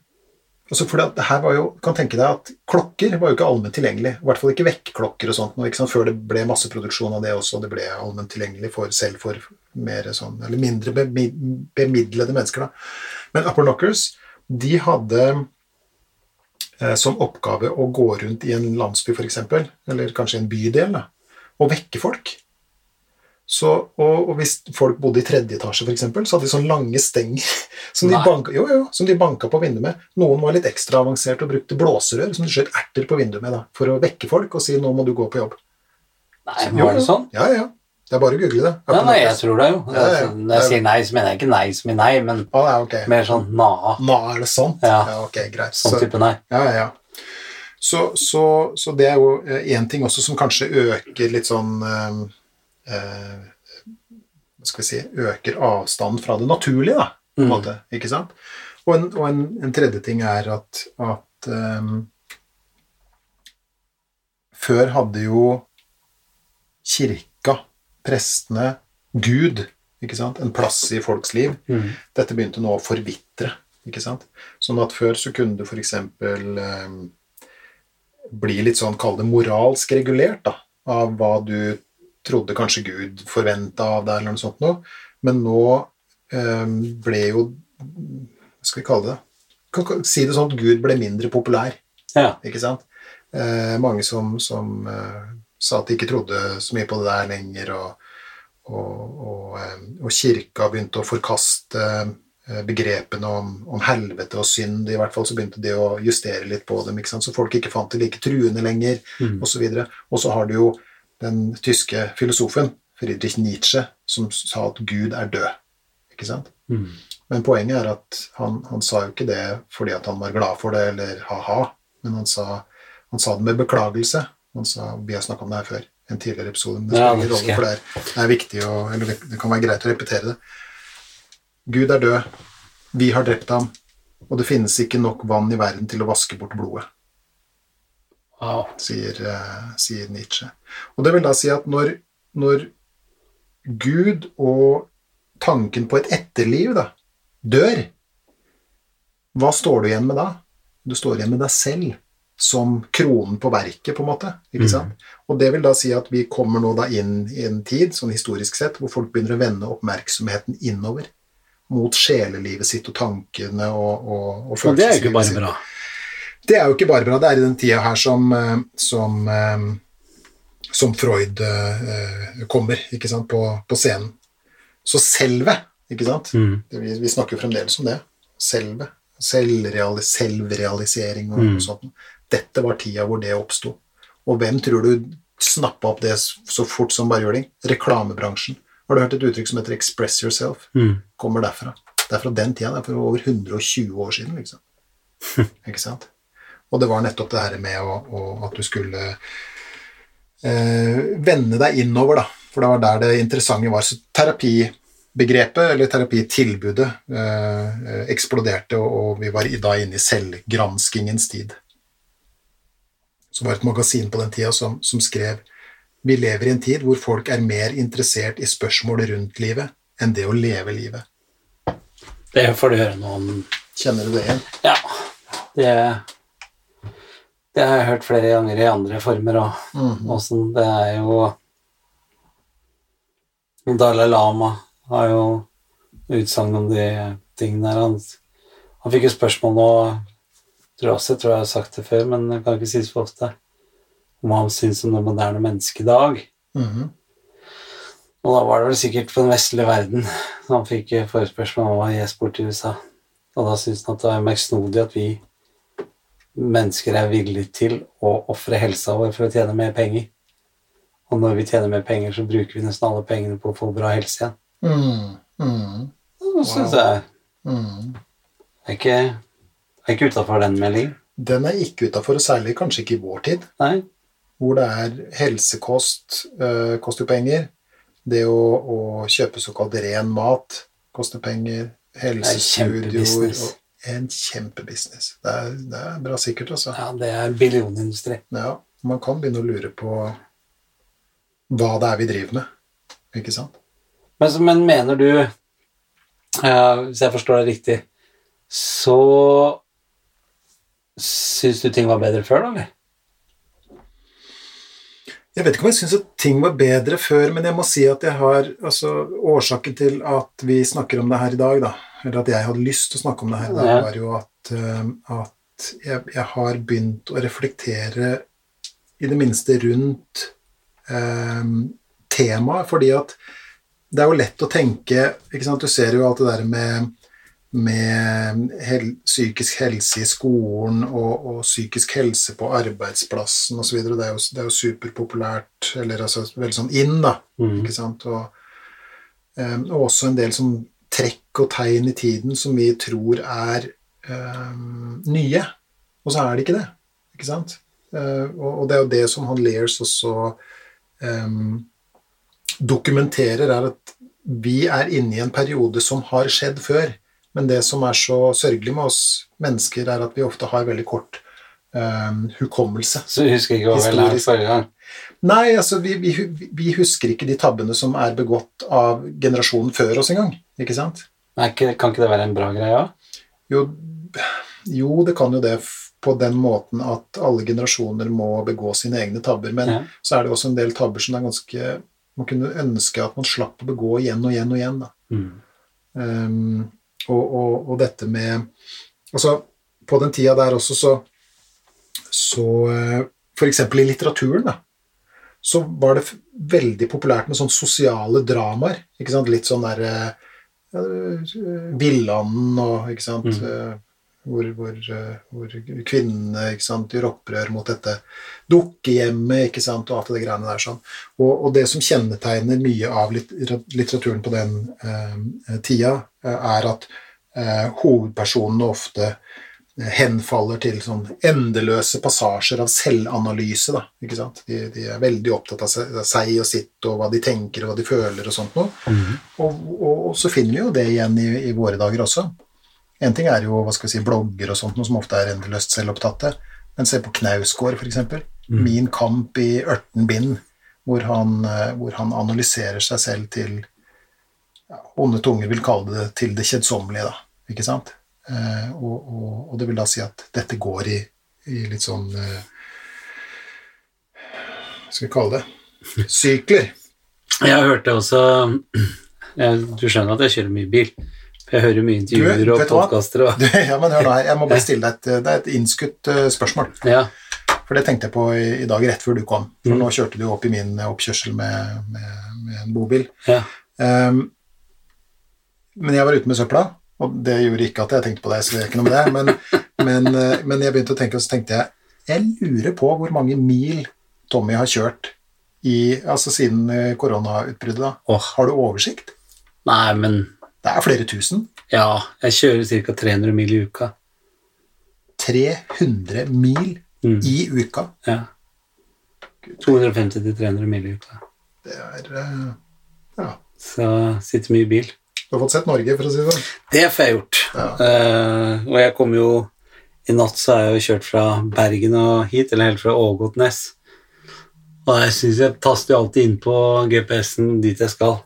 Altså fordi at det her var jo, kan tenke deg at Klokker var jo ikke allment tilgjengelig. I hvert fall ikke vekkklokker og sånt. noe? Før det ble masseproduksjon av det også. Det ble allment tilgjengelig for, selv for mer sånn, eller mindre bemidlede mennesker. da. Men Upper Knockers de hadde eh, som oppgave å gå rundt i en landsby, f.eks., eller kanskje en bydel, da, og vekke folk. Så, og, og hvis folk bodde i tredje etasje, eksempel, så hadde de sånne lange stenger som de, banka, jo, jo, som de banka på vinduet med. Noen var litt ekstra avansert og brukte blåserør som de skjøt erter på vinduet med da, for å vekke folk og si 'nå må du gå på jobb'. Nei, Jo, var det sånn? Ja, ja. Det er bare å google det. Ja, nei, jeg tror det jo. Ja, ja. ja. Når jeg sier nei, så mener jeg ikke nei som i nei, men ah, ja, ok. mer sånn na. Na, er det sant? Ja. ok, greit. Sånn Så- type nei. Ja, ja, ja. Så, så, så det er jo én ting også som kanskje øker litt sånn eh, eh, skal vi si Øker avstanden fra det naturlige, da, på en Mm. måte. Ikke sant? Og en, og en, en tredje ting er at, at eh, Før hadde jo kirka, prestene, Gud, ikke sant? en plass i folks liv Mm. dette begynte nå å forvitre. ikke sant? Sånn at før så kunne du f.eks. Eh, bli litt sånn, kall det moralsk regulert, da, av hva du trodde kanskje Gud forventa av deg, eller noe sånt noe. Men nå eh, ble jo Hva skal vi kalle det? Kan si det sånn at Gud ble mindre populær. Ja. Ikke sant? Eh, mange som, som eh, sa at de ikke trodde så mye på det der lenger, og, og, og, eh, og kirka begynte å forkaste begrepene om, om helvete og synd. I hvert fall så begynte de å justere litt på dem, så folk ikke fant det like truende lenger, Mm. og så videre. Og så har du jo den tyske filosofen Friedrich Nietzsche som sa at Gud er død. Ikke sant? Mm. Men poenget er at han, han sa jo ikke det fordi at han var glad for det, eller ha-ha, men han sa, han sa det med beklagelse. Han sa, Vi har snakka om det her før, en tidligere episode, men det spiller ingen det rolle, for det er, det er viktig å, eller det, det kan være greit å repetere det. Gud er død, vi har drept ham, og det finnes ikke nok vann i verden til å vaske bort blodet, Wow. sier, eh, sier Nietzsche. Og det vil da si at når, når Gud og tanken på et etterliv da, dør, hva står du igjen med da? Du står igjen med deg selv som kronen på verket, på en måte. ikke sant? Mm. Og det vil da si at vi kommer nå da inn i en tid, sånn historisk sett, hvor folk begynner å vende oppmerksomheten innover mot sjelelivet sitt og tankene og, og, og Og det er jo ikke følelseslivet bare sitt. bra. Det er jo ikke bare bra. Det er i den tida her som, eh, som, eh, som Freud eh, kommer ikke sant, på, på scenen. Så selve, ikke sant Mm. Vi, vi snakker jo fremdeles om det. Selve. Selvrealis selvrealisering og, Mm. sånt. Dette var tida hvor det oppsto. Og hvem tror du snappa opp det så fort som bare juling? Reklamebransjen. Har du hørt et uttrykk som heter 'express yourself'? Mm. kommer derfra. Det er fra den tida, det er for over 120 år siden, liksom. Ikke sant? Og det var nettopp det her med å, å, at du skulle eh, vende deg innover, da. For det var der det interessante var. Så terapibegrepet, eller terapitilbudet, eh, eksploderte, og, og vi var da inne i selvgranskingens tid. Så var det et magasin på den tida som, som skrev vi lever i en tid hvor folk er mer interessert i spørsmål rundt livet enn det å leve livet. Det får du høre noe om. Kjenner du det igjen? Ja. Det, det har jeg hørt flere ganger i andre former òg. Mm -hmm. sånn. Det er jo Dalai Lama har jo utsagn om de tingene der. Han, han fikk jo spørsmål nå tror jeg også, jeg tror jeg har sagt det før, men jeg kan ikke si det for ofte, om hva han syns om det moderne mennesket i dag. Mhm. Og da var det vel sikkert på den vestlige verden han fikk forespørsel om han var gjest i USA. Og da syntes han at det var merksnodig at vi mennesker er villige til å ofre helsa vår for å tjene mer penger. Og når vi tjener mer penger, så bruker vi nesten alle pengene på å få bra helse igjen. Mm. Og det synes jeg Mhm. er ikke, er ikke utafor den meldingen. Den er ikke utafor, og særlig kanskje ikke i vår tid, Nei. Hvor det er helsekost øh, koster penger. Det å, å kjøpe såkalt ren mat koster penger. Helsestudioer En kjempebusiness. Det er, det er bra sikkert, altså. Ja, det er billionindustri. Ja, man kan begynne å lure på hva det er vi driver med, ikke sant? Men, men mener du, eh, hvis jeg forstår deg riktig, så Syns du ting var bedre før, da? eller? Jeg vet ikke om jeg syns at ting var bedre før, men jeg må si at jeg har altså, Årsaken til at vi snakker om det her i dag, da, eller at jeg hadde lyst til å snakke om det her i dag, var jo at, eh, at jeg, jeg har begynt å reflektere i det minste rundt eh, temaet, fordi at det er jo lett å tenke ikke sant? Du ser jo alt det der med med hel, psykisk helse i skolen og, og psykisk helse på arbeidsplassen osv. Det, er jo- det er jo superpopulært, eller altså veldig sånn inn, da. Mm. Ikke sant? Og, um, også en del sånn trekk og tegn i tiden som vi tror er um, nye, og så er det ikke det. Ikke sant? Uh, og, og det er jo det som han Lears også um, dokumenterer, er at vi er inne i en periode som har skjedd før. Men det som er så sørgelig med oss mennesker, er at vi ofte har veldig kort eh, hukommelse. Så du husker ikke hva vi lærte forrige gang? Nei, altså vi, vi, vi husker ikke de tabbene som er begått av generasjonen før oss engang. Ikke sant? Nei, kan ikke det være en bra greie òg? Jo, jo, det kan jo det på den måten at alle generasjoner må begå sine egne tabber. Men Ja. så er det også en del tabber som er ganske Man kunne ønske at man slapp å begå igjen og igjen og igjen. Da. Mm. Um, og, og, og dette med Altså, på den tida der også, så, så F.eks. For eksempel i litteraturen, da, så var det veldig populært med sånne sosiale dramaer. Ikke sant? Litt sånn der ja, Villanden og ikke sant Mm. Hvor, hvor, eh, hvor kvinnene sant, gjør opprør mot dette dukkehjemmet ikke sant, og alt det greiene der. sånn. Og, og det som kjennetegner mye av litteraturen på den eh, tida, eh, er at eh, hovedpersonene ofte eh, henfaller til sånn endeløse passasjer av selvanalyse. Da, ikke sant? De, de er veldig opptatt av seg og sitt, og hva de tenker og hva de føler. Og sånt noe. Mm. Og, og, og så finner vi jo det igjen i, i våre dager også. En ting er jo hva skal vi si, blogger og sånt, noe som ofte er endeløst selvopptatte. Men se på Knausgård, f.eks. Mm. Min kamp i 18 bind, hvor han, eh, hvor han analyserer seg selv til ja, Onde tunger vil kalle det til det kjedsommelige, da. Ikke sant? Eh, og, og, og det vil da si at dette går i, i litt sånn eh, Hva skal vi kalle det? Sykler. Jeg hørte også Du skjønner at jeg kjører mye bil? Jeg hører mye intervjuer og podkaster og ja, men hør nå her, jeg må bare stille deg et, det er et innskutt eh, spørsmål. Ja. For det tenkte jeg på i, i dag rett før du kom. For Mm. nå kjørte du opp i min oppkjørsel med, med, med en bobil. ja. Um, men jeg var ute med søpla, og det gjorde ikke at jeg tenkte på det. så det er ikke noe med det, Men, men, eh, men jeg begynte å tenke, og så tenkte jeg jeg lurer på hvor mange mil Tommy har kjørt i, altså siden eh, koronautbruddet. da. Oh. Har du oversikt? Nei, men Det er flere tusen. Ja, jeg kjører ca. 300 mil i uka. 300 mil Mm. i uka. Ja. 250-300 mil i uka. Det er eh, Ja. Så sitter mye i bil. Du har fått sett Norge, for å si det sånn. Det får jeg gjort. Ja. Uh, og jeg kom jo I natt så har jeg jo kjørt fra Bergen og hit, eller helt fra Ågotnes. Og jeg syns jeg taster alltid inn på GPS-en dit jeg skal.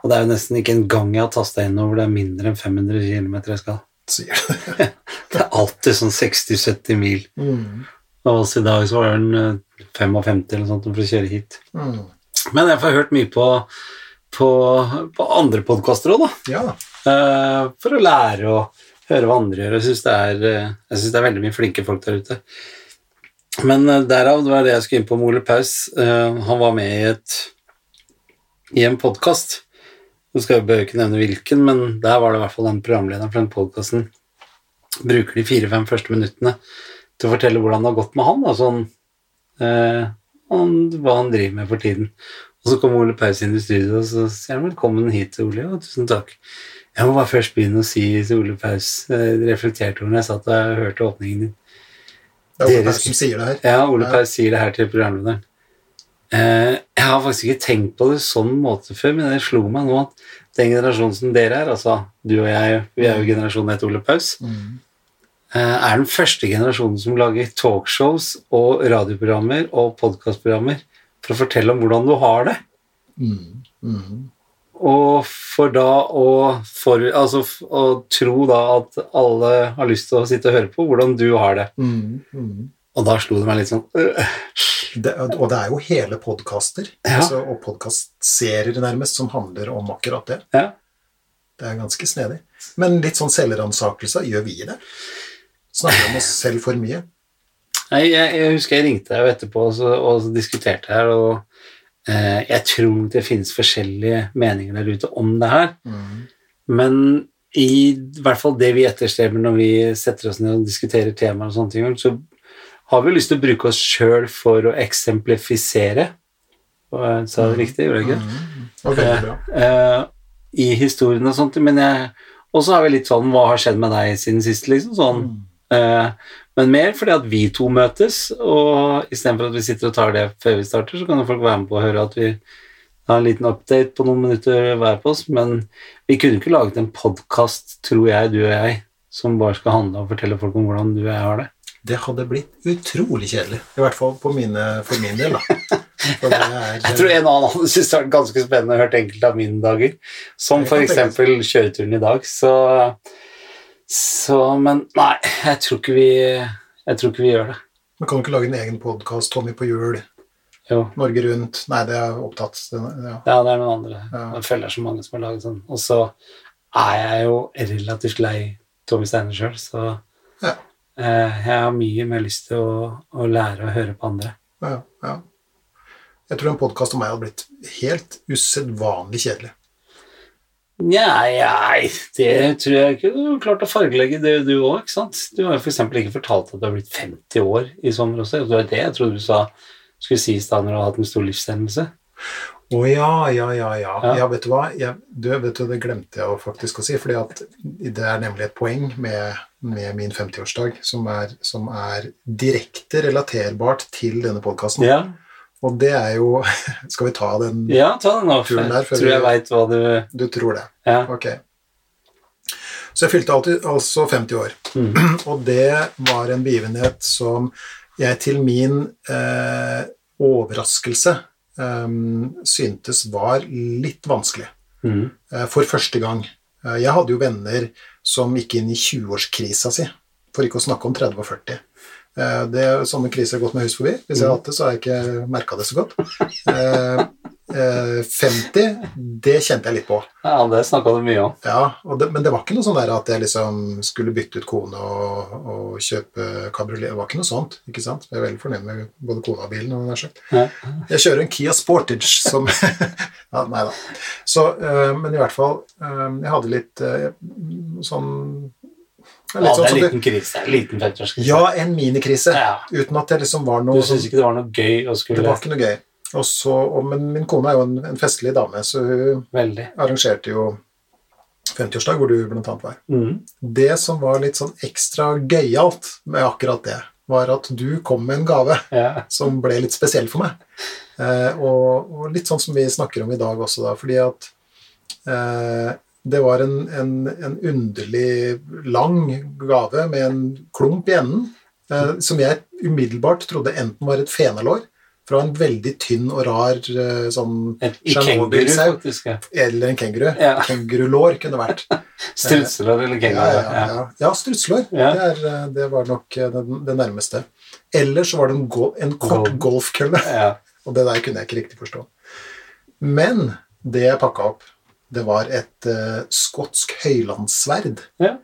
Og det er jo nesten ikke en gang jeg har tasta inn over det er mindre enn 500 km jeg skal. Sier det. Det er alltid sånn 60-70 mil. Mm. Og også i dag så var den eh, 55 eller noe sånt for å kjøre hit. Mm. Men jeg får hørt mye på, på, på andre podkaster òg, da. Ja. Uh, for å lære og høre hva andre gjør. Jeg syns det, er, eh, jeg synes det er veldig mye flinke folk der ute. Men eh, derav, det var det jeg skulle inn på med Ole Paus. Uh, han var med i, et, i en podkast. Nå skal jeg ikke nevne hvilken, men der var det i hvert fall den programlederen for den podkasten bruker de fire-fem første minuttene til å fortelle hvordan det har gått med han. Da, sånn, eh, han, hva han driver med for tiden. Og så kommer Ole Paus inn i studio, og så sier han 'velkommen hit, Ole'. Og tusen takk. Jeg må bare først begynne å si til Ole Paus eh, reflekterte over når jeg satt og hørte åpningen din. Det er Ole Paus som sier det her. Ja, Ole Ja. Paus sier det her til programlederen. Eh, jeg har faktisk ikke tenkt på det sånn måte før, men det slo meg nå at den generasjonen som dere er, altså du og jeg, vi er jo generasjonen etter Ole Paus, Mm. eh, er den første generasjonen som lager talkshows og radioprogrammer og podkastprogrammer for å fortelle om hvordan du har det. Mm. Mm. og for da å, for, altså, å tro da at alle har lyst til å sitte og høre på hvordan du har det. Mm, mm. Og da slo det meg litt sånn øh. Det, og det er jo hele podkaster, Ja. altså, og podkastserier nærmest, som handler om akkurat det. Ja. Det er ganske snedig. Men litt sånn selvransakelse, gjør vi det? Snakker om oss selv for mye? Nei, jeg, jeg husker jeg ringte deg etterpå og, så, og så diskuterte her, og eh, jeg tror det finnes forskjellige meninger der ute om det her. Mm. Men i hvert fall det vi etterstreber når vi setter oss ned og diskuterer temaer og sånne ting, så har vi lyst til å bruke oss sjøl for å eksemplifisere. Jeg sa det riktig, gjorde jeg ikke? Mm. Bra. Eh, I historien og sånt, men jeg Og så har vi litt sånn Hva har skjedd med deg siden sist, liksom? Sånn. Mm. Eh, men mer fordi at vi to møtes, og istedenfor at vi sitter og tar det før vi starter, så kan jo folk være med på å høre at vi har en liten update på noen minutter hver på oss, men vi kunne ikke laget en podkast, tror jeg, du og jeg, som bare skal handle og fortelle folk om hvordan du og jeg har det. Det hadde blitt utrolig kjedelig. I hvert fall på mine, for min del, da. Er, Jeg tror en annen hadde syntes det var ganske spennende å høre enkelte av mine dager, som f.eks. kjøreturen i dag, så, så Men nei, jeg tror ikke vi jeg tror ikke vi gjør det. Men kan du ikke lage en egen podkast, Tommy på hjul, Jo. Norge Rundt? Nei, det er opptatt. Ja. Ja, det er noen andre. Ja. Jeg følger så mange som har laget sånn. Og så er jeg jo relativt lei Tommy Steiner sjøl, så Ja. Eh, jeg har mye mer lyst til å, å lære å høre på andre. Ja, ja. Jeg tror en podkast om meg hadde blitt helt usedvanlig kjedelig. Nei, nei, det tror jeg ikke. Du har klart å fargelegge det, du òg? Du har jo f.eks. ikke fortalt at du har blitt 50 år i sommer også. Det var det jeg trodde du sa skulle si i stad når du har hatt en stor livshendelse. Å ja, ja, ja, ja. Ja. Ja, vet du hva? Jeg, du, vet du, det glemte jeg faktisk å si, fordi det er nemlig et poeng med, med min 50-årsdag som som er direkte relaterbart til denne podkasten. Ja, Og det er jo Skal vi ta den ja ta den nå. Turen der før tror jeg veit hva du Du tror det? Ja. Ok. Så jeg fylte alltid, altså 50 år. Mm. Og det var en begivenhet som jeg til min eh, overraskelse syntes var litt vanskelig. Mm. eh, for første gang. Eh, jeg hadde jo venner som gikk inn i 20-årskrisa si, for ikke å snakke om 30 og 40. Eh, det, sånne kriser har gått meg hus forbi. Hvis jeg har hatt det, så har jeg ikke merka det så godt. Eh, eh, 50, det kjente jeg litt på. Ja, det snakka du mye om. Ja, det, men det var ikke noe sånn der at jeg liksom skulle bytte ut kone og, og kjøpe kabriolet. Det var ikke noe sånt. ikke sant? Jeg er veldig fornøyd med både kona og bilen. Og. Ja. Jeg kjører en Kia Sportage som ja, Nei da. Så, øh, men i hvert fall øh, Jeg hadde litt sånn Ja, det sånn er en som liten krise. En liten 50-årskrise. Ja, en minikrise. Ja. Uten at det liksom var Du noe syns ikke det var noe gøy å Det var ikke noe gøy. Og så, og, men min kone er jo en, en festlig dame, så hun Veldig. arrangerte jo 50-årsdag, hvor du blant annet var. Mm. Det som var litt sånn ekstra gøyalt med akkurat det, var at du kom med en gave Ja. som ble litt spesiell for meg. Eh, og, og litt sånn som vi snakker om i dag også, da, fordi at eh, det var en, en, en underlig lang gave med en klump i enden, eh, som jeg umiddelbart trodde enten var et fenalår fra en veldig tynn og rar eh, sånn I kenguru, faktisk. Ja. Eller en kenguru. Ja. Kengurulår kunne vært. Strutselår eller Ja, ja, ja, ja. ja strutselår. Det, eh, det var nok eh, det, nærmeste. Eller så var det en, go en kort Golf. golfkølle. Ja. Og det der kunne jeg ikke riktig forstå. Men det jeg pakka opp, det var et uh, skotsk høylandssverd. Ja.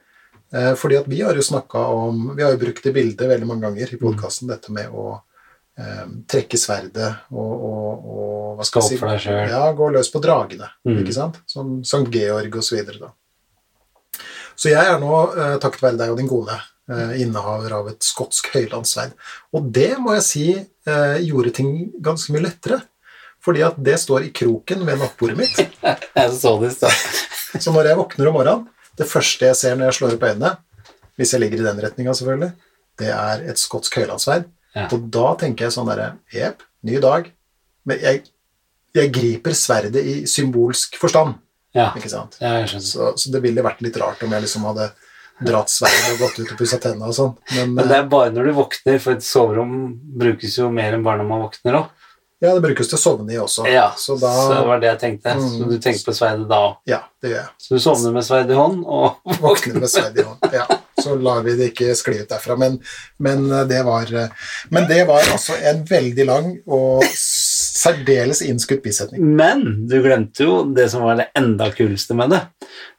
Fordi at vi har jo snakka om Vi har jo brukt det bildet veldig mange ganger Mm. i podkasten, dette med å trekke sverdet og, og, og hva skal Stå opp for deg sjøl. Ja, gå løs på dragene. Mm. ikke sant? Som Sankt Georg osv. Så, da. så jeg er nå, eh, takket være deg og din kone, eh, innehaver av et skotsk høylandssverd. Og det må jeg si eh, gjorde ting ganske mye lettere. Fordi at det står i kroken ved nattbordet mitt. Jeg så det i stad. Så når jeg våkner om morgenen, det første jeg ser når jeg slår opp øynene, hvis jeg ligger i den retninga selvfølgelig, det er et skotsk høylandssverd. Ja. Og da tenker jeg sånn derre Jepp, ny dag. Men jeg, jeg griper sverdet i symbolsk forstand, Ja. ikke sant? ja. Så, så det ville vært litt rart om jeg liksom hadde dratt sverdet og gått ut og pussa tenna og sånn. Men, Men det er bare når du våkner, for et soverom brukes jo mer enn bare når man våkner òg. Ja, det brukes til å sovne i også. Ja, Så så, det var det jeg tenkte. Mm. Så du tenker på sverdet da òg. Ja, det gjør jeg. Så du sovner med sverd i hånd og Våkner med sverd i hånd. Ja, så lar vi det ikke skli ut derfra. Men, men, det var, men det var altså en veldig lang og særdeles innskutt bisetning. Men du glemte jo det som var det enda kuleste med det.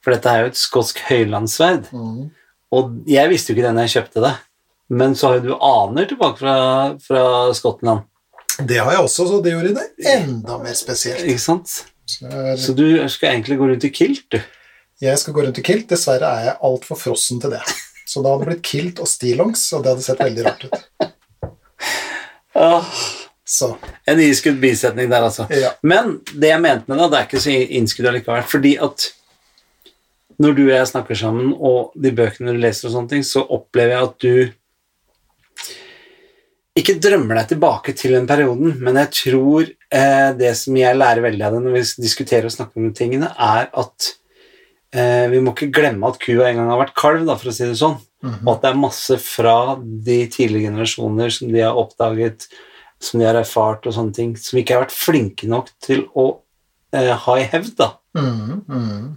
For dette er jo et skotsk høylandssverd. Mm. Og jeg visste jo ikke det når jeg kjøpte det. Men så har jo du aner tilbake fra, fra Skottland. Det har jeg også, så det gjorde det enda mer spesielt. Ikke sant? Så Så du skal egentlig gå rundt i kilt, du. Jeg skal gå rundt i kilt. Dessverre er jeg altfor frossen til det. Så da hadde det blitt kilt og stillongs, og det hadde sett veldig rart ut. Oh, Så en iskudd bisetning der, altså. ja. Men det jeg mente med det, det er ikke så innskudd allikevel. Fordi at når du og jeg snakker sammen, og de bøkene du leser og sånne ting, så opplever jeg at du ikke drømmer deg tilbake til den perioden, men jeg tror eh, det som jeg lærer veldig av det når vi diskuterer og snakker om tingene, er at eh, vi må ikke glemme at kua en gang har vært kalv, da, for å si det sånn. Mhm. Og at det er masse fra de tidlige generasjoner som de har oppdaget, som de har erfart og sånne ting, som ikke har vært flinke nok til å eh, ha i hevd. da. Mm, -hmm.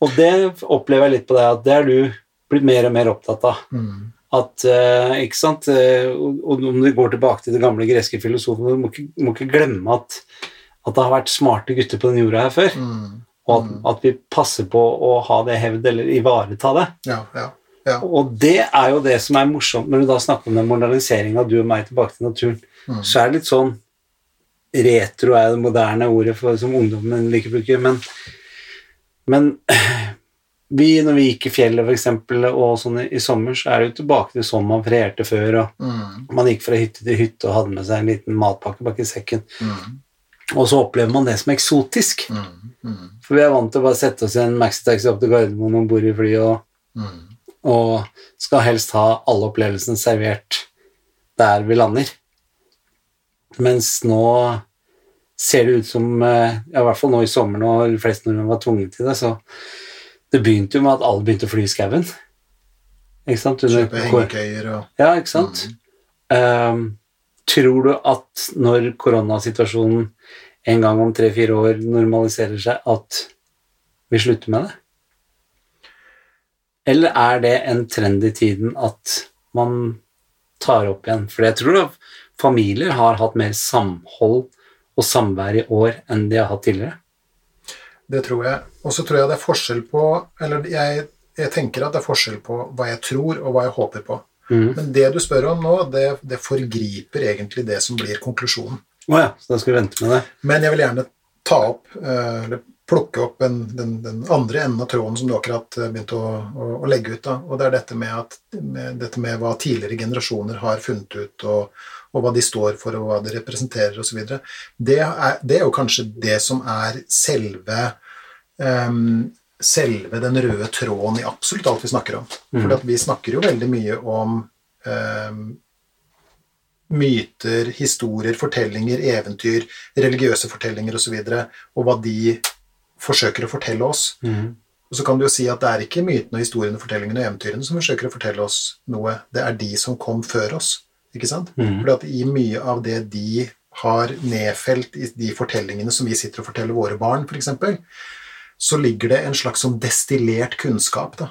Og det opplever jeg litt på deg, at det er du blitt mer og mer opptatt av. mm. At, eh, ikke sant? Eh, og, om du går tilbake til det gamle greske filosofen, du må ikke, må ikke glemme at, at det har vært smarte gutter på den jorda her før, Mm. Og at, at vi passer på å ha det hevd eller ivareta det. Ja, ja, ja. Og det er jo det som er morsomt når du da snakker om den moderniseringa av du og meg tilbake til naturen. Mm. Så er det litt sånn Retro er det moderne ordet for, som ungdommen liker å bruke, men, men vi, når vi gikk i fjellet for eksempel, og sånn i, i sommer, så er det jo tilbake til sånn man ferierte før, og Mm, man gikk fra hytte til hytte og hadde med seg en liten matpakke bak i sekken. mm, Og så opplever man det som eksotisk. mm, mm, For vi er vant til å bare sette oss i en maxitaxi opp til Gardermoen om bord i flyet og mm. og skal helst ha alle opplevelsene servert der vi lander. Mens nå ser det ut som eh, ja, I hvert fall nå i sommer, når de fleste nordmenn var tvunget til det, så det begynte jo med at alle begynte å fly i skauen. Ikke sant? Under Kjøpe hengekøyer og Ja, ikke sant? Ehm, tror du at når koronasituasjonen en gang om tre-fire år normaliserer seg, at vi slutter med det? Eller er det en trend i tiden at man tar opp igjen? For jeg tror at familier har hatt mer samhold og samvær i år enn de har hatt tidligere. Det tror jeg. Og så tror jeg det er forskjell på Eller jeg, jeg tenker at det er forskjell på hva jeg tror, og hva jeg håper på. Mhm. Men det du spør om nå, det, det forgriper egentlig det som blir konklusjonen. Oh ja, så da skal vi vente med det. Men jeg vil gjerne ta opp, eh, eller plukke opp en, den, den andre enden av tråden som du akkurat eh, begynte å, å, å legge ut. Da. Og det er dette med, at, med, dette med hva tidligere generasjoner har funnet ut, og, og hva de står for, og hva de representerer osv. Det, er- det er jo kanskje det som er selve ehm, selve den røde tråden i absolutt alt vi snakker om. For vi snakker jo veldig mye om eh, myter, historier, fortellinger, eventyr, religiøse fortellinger osv., og, så videre, og hva de forsøker å fortelle oss. Mm. Og så kan du jo si at det er ikke mytene, historiene, fortellingene og eventyrene som forsøker å fortelle oss noe, det er de som kom før oss. Ikke sant? Mm. For i mye av det de har nedfelt i de fortellingene som vi sitter og forteller våre barn, f.eks., så ligger det en slags sånn destillert kunnskap da,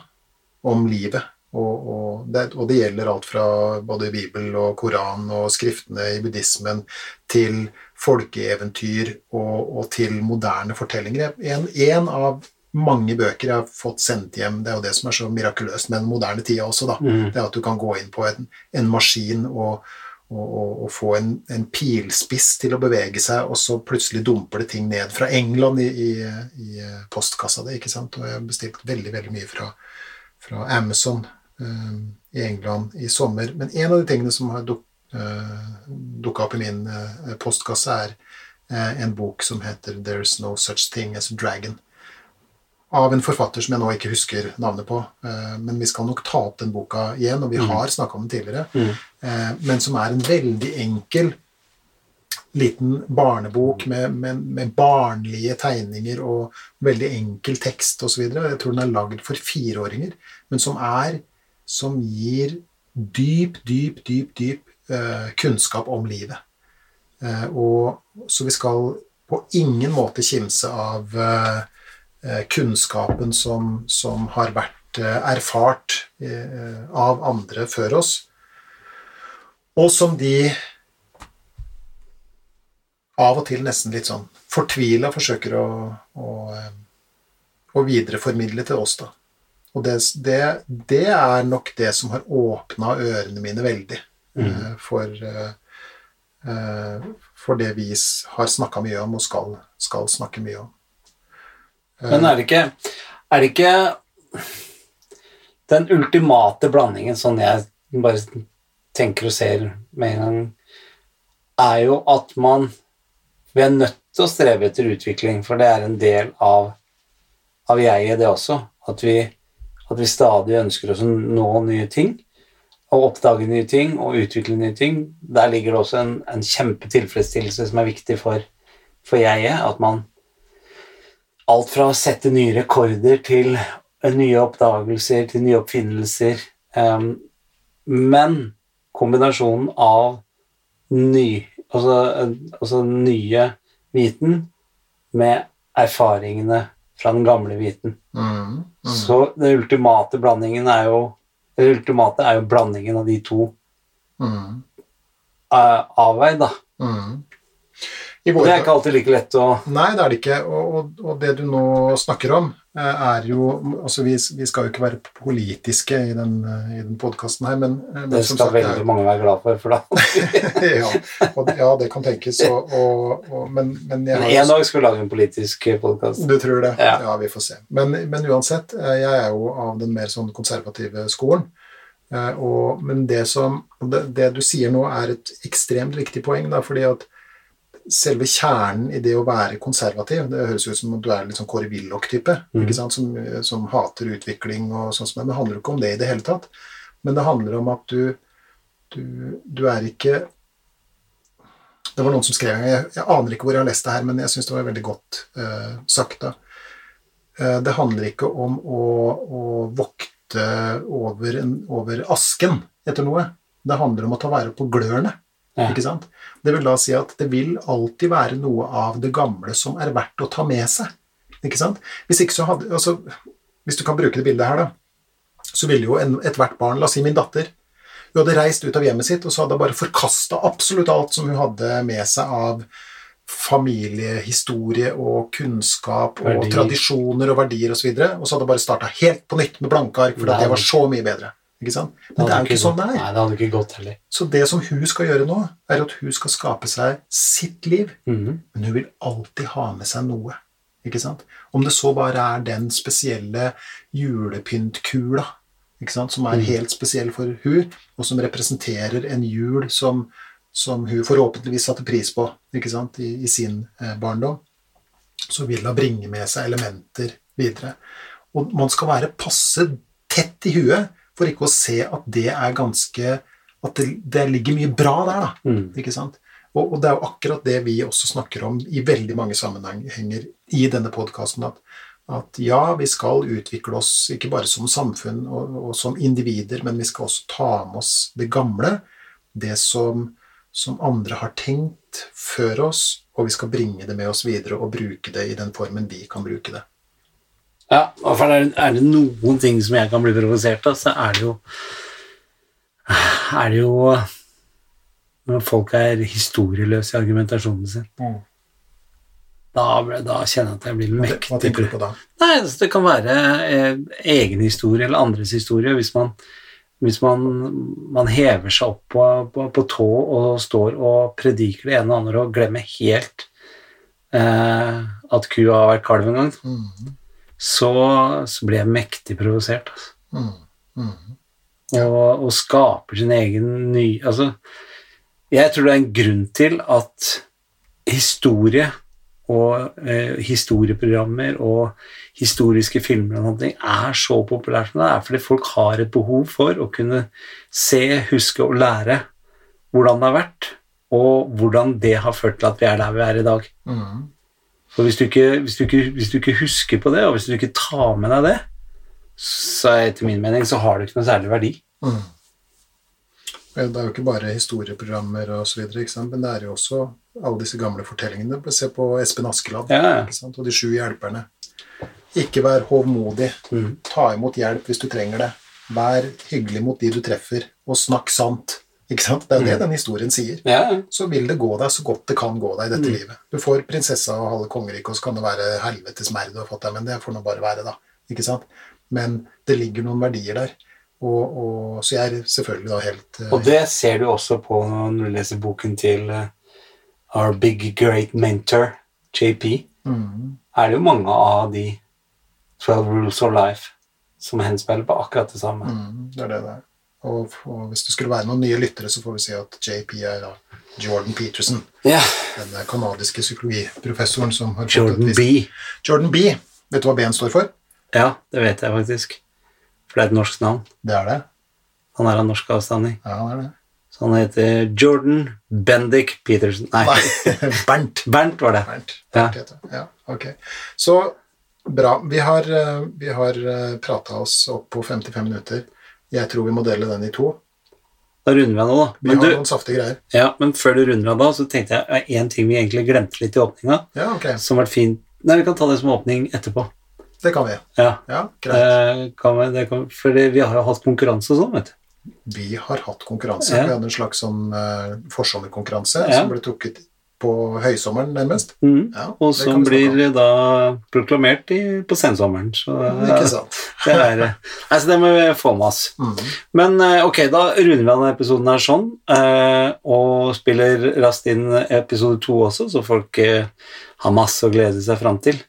om livet. Og, og, det, og det gjelder alt fra både Bibel og Koran og skriftene i buddhismen til folkeeventyr og, og til moderne fortellinger. En, en av mange bøker jeg har fått sendt hjem, det er jo det som er så mirakuløst med den moderne tida også, da. Mm. Det er at du kan gå inn på en, en maskin og, og, og, og få en, en pilspiss til å bevege seg, og så plutselig dumper det ting ned fra England i, i, i postkassa di. Og jeg har bestilt veldig, veldig mye fra, fra Amazon eh, i England i sommer. Men en av de tingene som har duk, uh, dukka opp i min eh, postkasse, er eh, en bok som heter 'There's No Such Thing As a Dragon' av en forfatter som jeg nå ikke husker navnet på. eh, Men vi skal nok ta opp den boka igjen, og vi har snakka om den tidligere. Mhm. Eh, Men som er en veldig enkel liten barnebok med, med, med barnlige tegninger og veldig enkel tekst osv. Jeg tror den er lagd for fireåringer, men som er Som gir dyp, dyp, dyp, dyp eh, kunnskap om livet. Eh, og, så vi skal på ingen måte kimse av eh, eh, kunnskapen som, som har vært eh, erfart av andre før oss, og som de av og til nesten litt sånn fortvila forsøker å, å, eh, å videreformidle til oss, da. Og det, det, det er nok det som har åpna ørene mine veldig eh, for, eh, eh, for det vi har snakka mye om og skal, skal snakke mye om. Men er det ikke Er det ikke den ultimate blandingen, sånn jeg bare tenker og ser med en gang, er jo at man Vi er nødt til å streve etter utvikling, for det er en del av, av jeget, det også. At vi, at vi stadig ønsker oss å nå nye ting. Og oppdage nye ting og utvikle nye ting. Der ligger det også en, en kjempetilfredsstillelse som er viktig for, for jeget. At man alt fra å sette nye rekorder til eh, nye oppdagelser, til nye oppfinnelser. Um, men kombinasjonen av ny, altså, altså nye viten med erfaringene fra den gamle viten. Mm, mm, Så den ultimate blandingen er jo det ultimate er jo blandingen av de to mm, eh, avveid, da. mm. Og det er ikke alltid like lett å Nei, det er det ikke. Og, og, og det du nå snakker om, eh, er jo altså vi, vi skal jo ikke være politiske i den, eh, i den podkasten her, men, eh, men Det skal sagt, veldig mange være glad for, for da ja, og, ja, det kan tenkes. Og, men, men jeg Men har en dag skal vi lage en politisk podkast. Du tror det? Ja. Ja, vi får se. Men, men uansett, jeg er jo av den mer sånn konservative skolen. Og, men det som det, det du sier nå, er et ekstremt viktig poeng, da, fordi at selve kjernen i det å være konservativ Det høres ut som at du er litt sånn Kåre Willoch-type, mm. som, som hater utvikling og sånn som det. Men det handler jo ikke om det i det hele tatt. Men det handler om at du, du, du er ikke Det var noen som skrev jeg, jeg aner ikke hvor jeg har lest det her, men jeg syns det var veldig godt uh, sagt. da. Uh, det handler ikke om å, å vokte over, en, over asken etter noe. Det handler om å ta vare på glørne. Ja. Ikke sant? Det vil da si at det vil alltid være noe av det gamle som er verdt å ta med seg. Ikke sant? Hvis, ikke så hadde, altså, hvis du kan bruke det bildet her, da, så ville jo ethvert barn, la oss si min datter, hun hadde reist ut av hjemmet sitt, og så hadde hun bare forkasta absolutt alt som hun hadde med seg av familiehistorie og kunnskap og Verdier. tradisjoner og verdier osv., og, så og så hadde hun bare starta helt på nytt med blanke ark, for det var så mye bedre. Ikke sant? Men det er jo ikke sånn det er. Nei, det hadde ikke gått heller. Så det som hun skal gjøre nå, er at hun skal skape seg sitt liv, Mhm. men hun vil alltid ha med seg noe. Ikke sant? Om det så bare er den spesielle julepyntkula ikke sant? som er Mm. helt spesiell for hun, og som representerer en jul som, som hun forhåpentligvis satte pris på ikke sant? I, i sin eh, barndom, så vil hun bringe med seg elementer videre. Og man skal være passe tett i huet for ikke å se at det er ganske At det, det ligger mye bra der, da. Mm. Ikke sant? Og, og det er jo akkurat det vi også snakker om i veldig mange sammenhenger i denne podkasten. At, at ja, vi skal utvikle oss ikke bare som samfunn og, og som individer, men vi skal også ta med oss det gamle, det som, som andre har tenkt før oss, og vi skal bringe det med oss videre og bruke det i den formen vi kan bruke det. Ja, og for er, er det noen ting som jeg kan bli provosert av, så er det jo Er det jo når folk er historieløse i argumentasjonen sin. Da, da kjenner jeg at jeg blir mektig. Hva tenker du på da? Nei, altså, det kan være eh, egen historie eller andres historie hvis man, hvis man, man hever seg opp på, på, på tå og står og prediker det ene og andre og glemmer helt eh, at kua har vært kalv en gang, Mm, så, så blir jeg mektig provosert. Altså. mm, mm. Og, og skaper sin egen ny Altså, jeg tror det er en grunn til at historie og eh, historieprogrammer og historiske filmer og noe er så populært som det er, fordi folk har et behov for å kunne se, huske og lære hvordan det har vært, og hvordan det har ført til at vi er der vi er i dag. Mm. For hvis du, ikke, hvis, du ikke, hvis du ikke husker på det, og hvis du ikke tar med deg det, så etter min mening så har det ikke noe særlig verdi. Mm. Det er jo ikke bare historieprogrammer og så videre, men det er jo også alle disse gamle fortellingene. Se på Espen Askeladd Ja, og de sju hjelperne. Ikke vær hovmodig. Mm. Ta imot hjelp hvis du trenger det. Vær hyggelig mot de du treffer, og snakk sant. Ikke sant? Det er det det den historien sier. Ja, ja. Så vil det gå deg så godt det kan gå deg i Mm. dette livet. Du får prinsessa og halve kongeriket, og så kan det være helvetes merd du har fått deg, men det får nå bare være, da. Ikke sant? Men det ligger noen verdier der. Og, og, så jeg er selvfølgelig da helt eh, Og det ser du også på når du leser boken til eh, Our Big Great Mentor, JP. mm, Er det jo mange av de 12 Rules of Life som henspiller på akkurat det samme. mm, Det er det det er. Og, og hvis det skulle være noen nye lyttere, så får vi si at JP er da Jordan Peterson. Ja. Den kanadiske psykologiprofessoren som har Jordan B. Jordan B. Vet du hva B-en står for? Ja, det vet jeg faktisk. For det er et norsk navn. Det er det. Han er av norsk avstamning. Ja, det er det. Så han heter Jordan Bendik Peterson. Nei, Nei, Bernt. Bernt var det. Bernt. Ja. Bernt heter. Ja, ok. Så bra. Vi har, eh, vi har prata oss opp på 55 minutter. Jeg tror vi må dele den i to. Da runder vi av nå, da. Vi Men, har du, noen saftige greier. ja, men før du runder av da, så tenkte jeg én ting vi egentlig glemte litt i åpninga, Ja, okay. som vært fint Nei, vi kan ta det som åpning etterpå. Det kan vi. Ja, Ja, greit. eh, kan vi, det kan, for vi har jo hatt konkurranse og sånn, vet du. Vi har hatt konkurranse. Ja. Vi hadde en slags sånn uh, forsommerkonkurranse Ja. som ble trukket på høysommeren, nærmest. Mm. Ja, Og som blir da proklamert i, på sensommeren. Så eh, Ikke sant? det er Altså, det må vi få med oss. Mm. Men eh, ok, da runder vi av denne episoden her sånn, eh, og spiller raskt inn episode to også, så folk eh, har masse å glede seg fram til.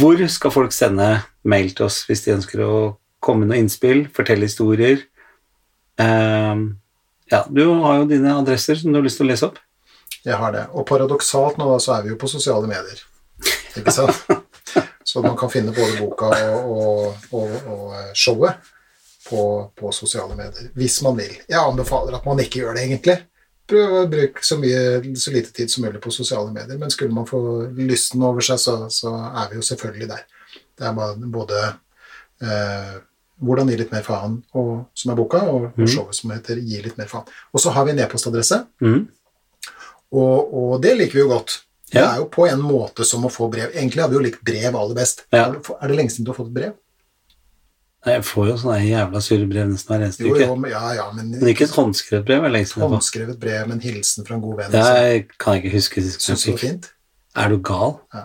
Hvor skal folk sende mail til oss hvis de ønsker å komme med noen innspill, fortelle historier? Eh, ja, du har jo dine adresser som du har lyst til å lese opp. Jeg har det. Og paradoksalt nå da, så er vi jo på sosiale medier. Ikke sant? Så man kan finne både boka og, og, og, og eh, showet på, på sosiale medier, hvis man vil. Jeg anbefaler at man ikke gjør det, egentlig. Prøv å bruke så, mye, så lite tid som mulig på sosiale medier, men skulle man få lysten over seg, så, så er vi jo selvfølgelig der. Det er både eh, Hvordan gi litt mer faen, og, som er boka, og, mm. showet som heter Gi litt mer faen. Og så har vi en e-postadresse. Mhm. Og, og det liker vi jo godt. Det er jo på en måte som å få brev. Egentlig hadde vi jo likt brev aller best. Ja. Er, det, det lenge siden du har fått et brev? Nei, Jeg får jo sånne jævla sure brev nesten hver eneste uke. men- ja, ja, men Men ikke et håndskrevet brev. jeg håndskrevet brev med en hilsen fra en god venn. Jeg kan ikke huske sist det jeg fikk. Er du gal? Ja.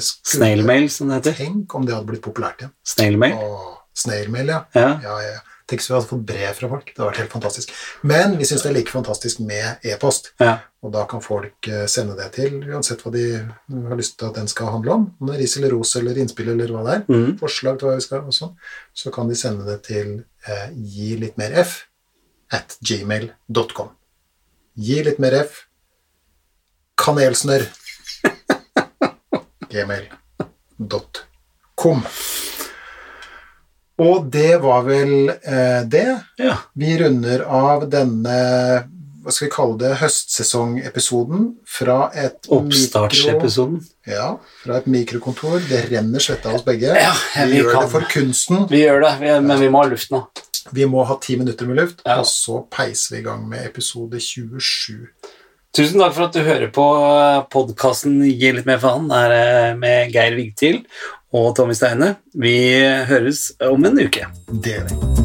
Snailmail, som det heter. Tenk om det hadde blitt populært igjen. Snailmail. Snailmail, ja. Ja. ja, ja. Hvis vi hadde fått brev fra folk. Det hadde vært helt fantastisk. Men vi syns det er like fantastisk med e-post. ja. Og da kan folk eh, sende det til uansett hva de har lyst til at den skal handle om. Om det er ris eller ros eller innspill eller hva det er. Mm. Forslag til hva vi skal og sånn. Så kan de sende det til eh, gi litt mer f at gmail.com. Gi litt mer f kanelsnørr gmail.com. Og det var vel eh, det. ja. Vi runder av denne hva skal vi kalle det, høstsesongepisoden fra et Oppstartsepisoden. ja, fra et mikrokontor. Det renner svette av oss begge. Ja, vi vi gjør kan. det for kunsten. Vi gjør det, vi, men vi må ha luft nå. Vi må ha ti minutter med luft, Ja. og så peiser vi i gang med episode 27. Tusen takk for at du hører på podkasten Gi litt mer faen. Eh, med Geir Vigtil og Tommy Steine. Vi høres om en uke. Det gjør vi.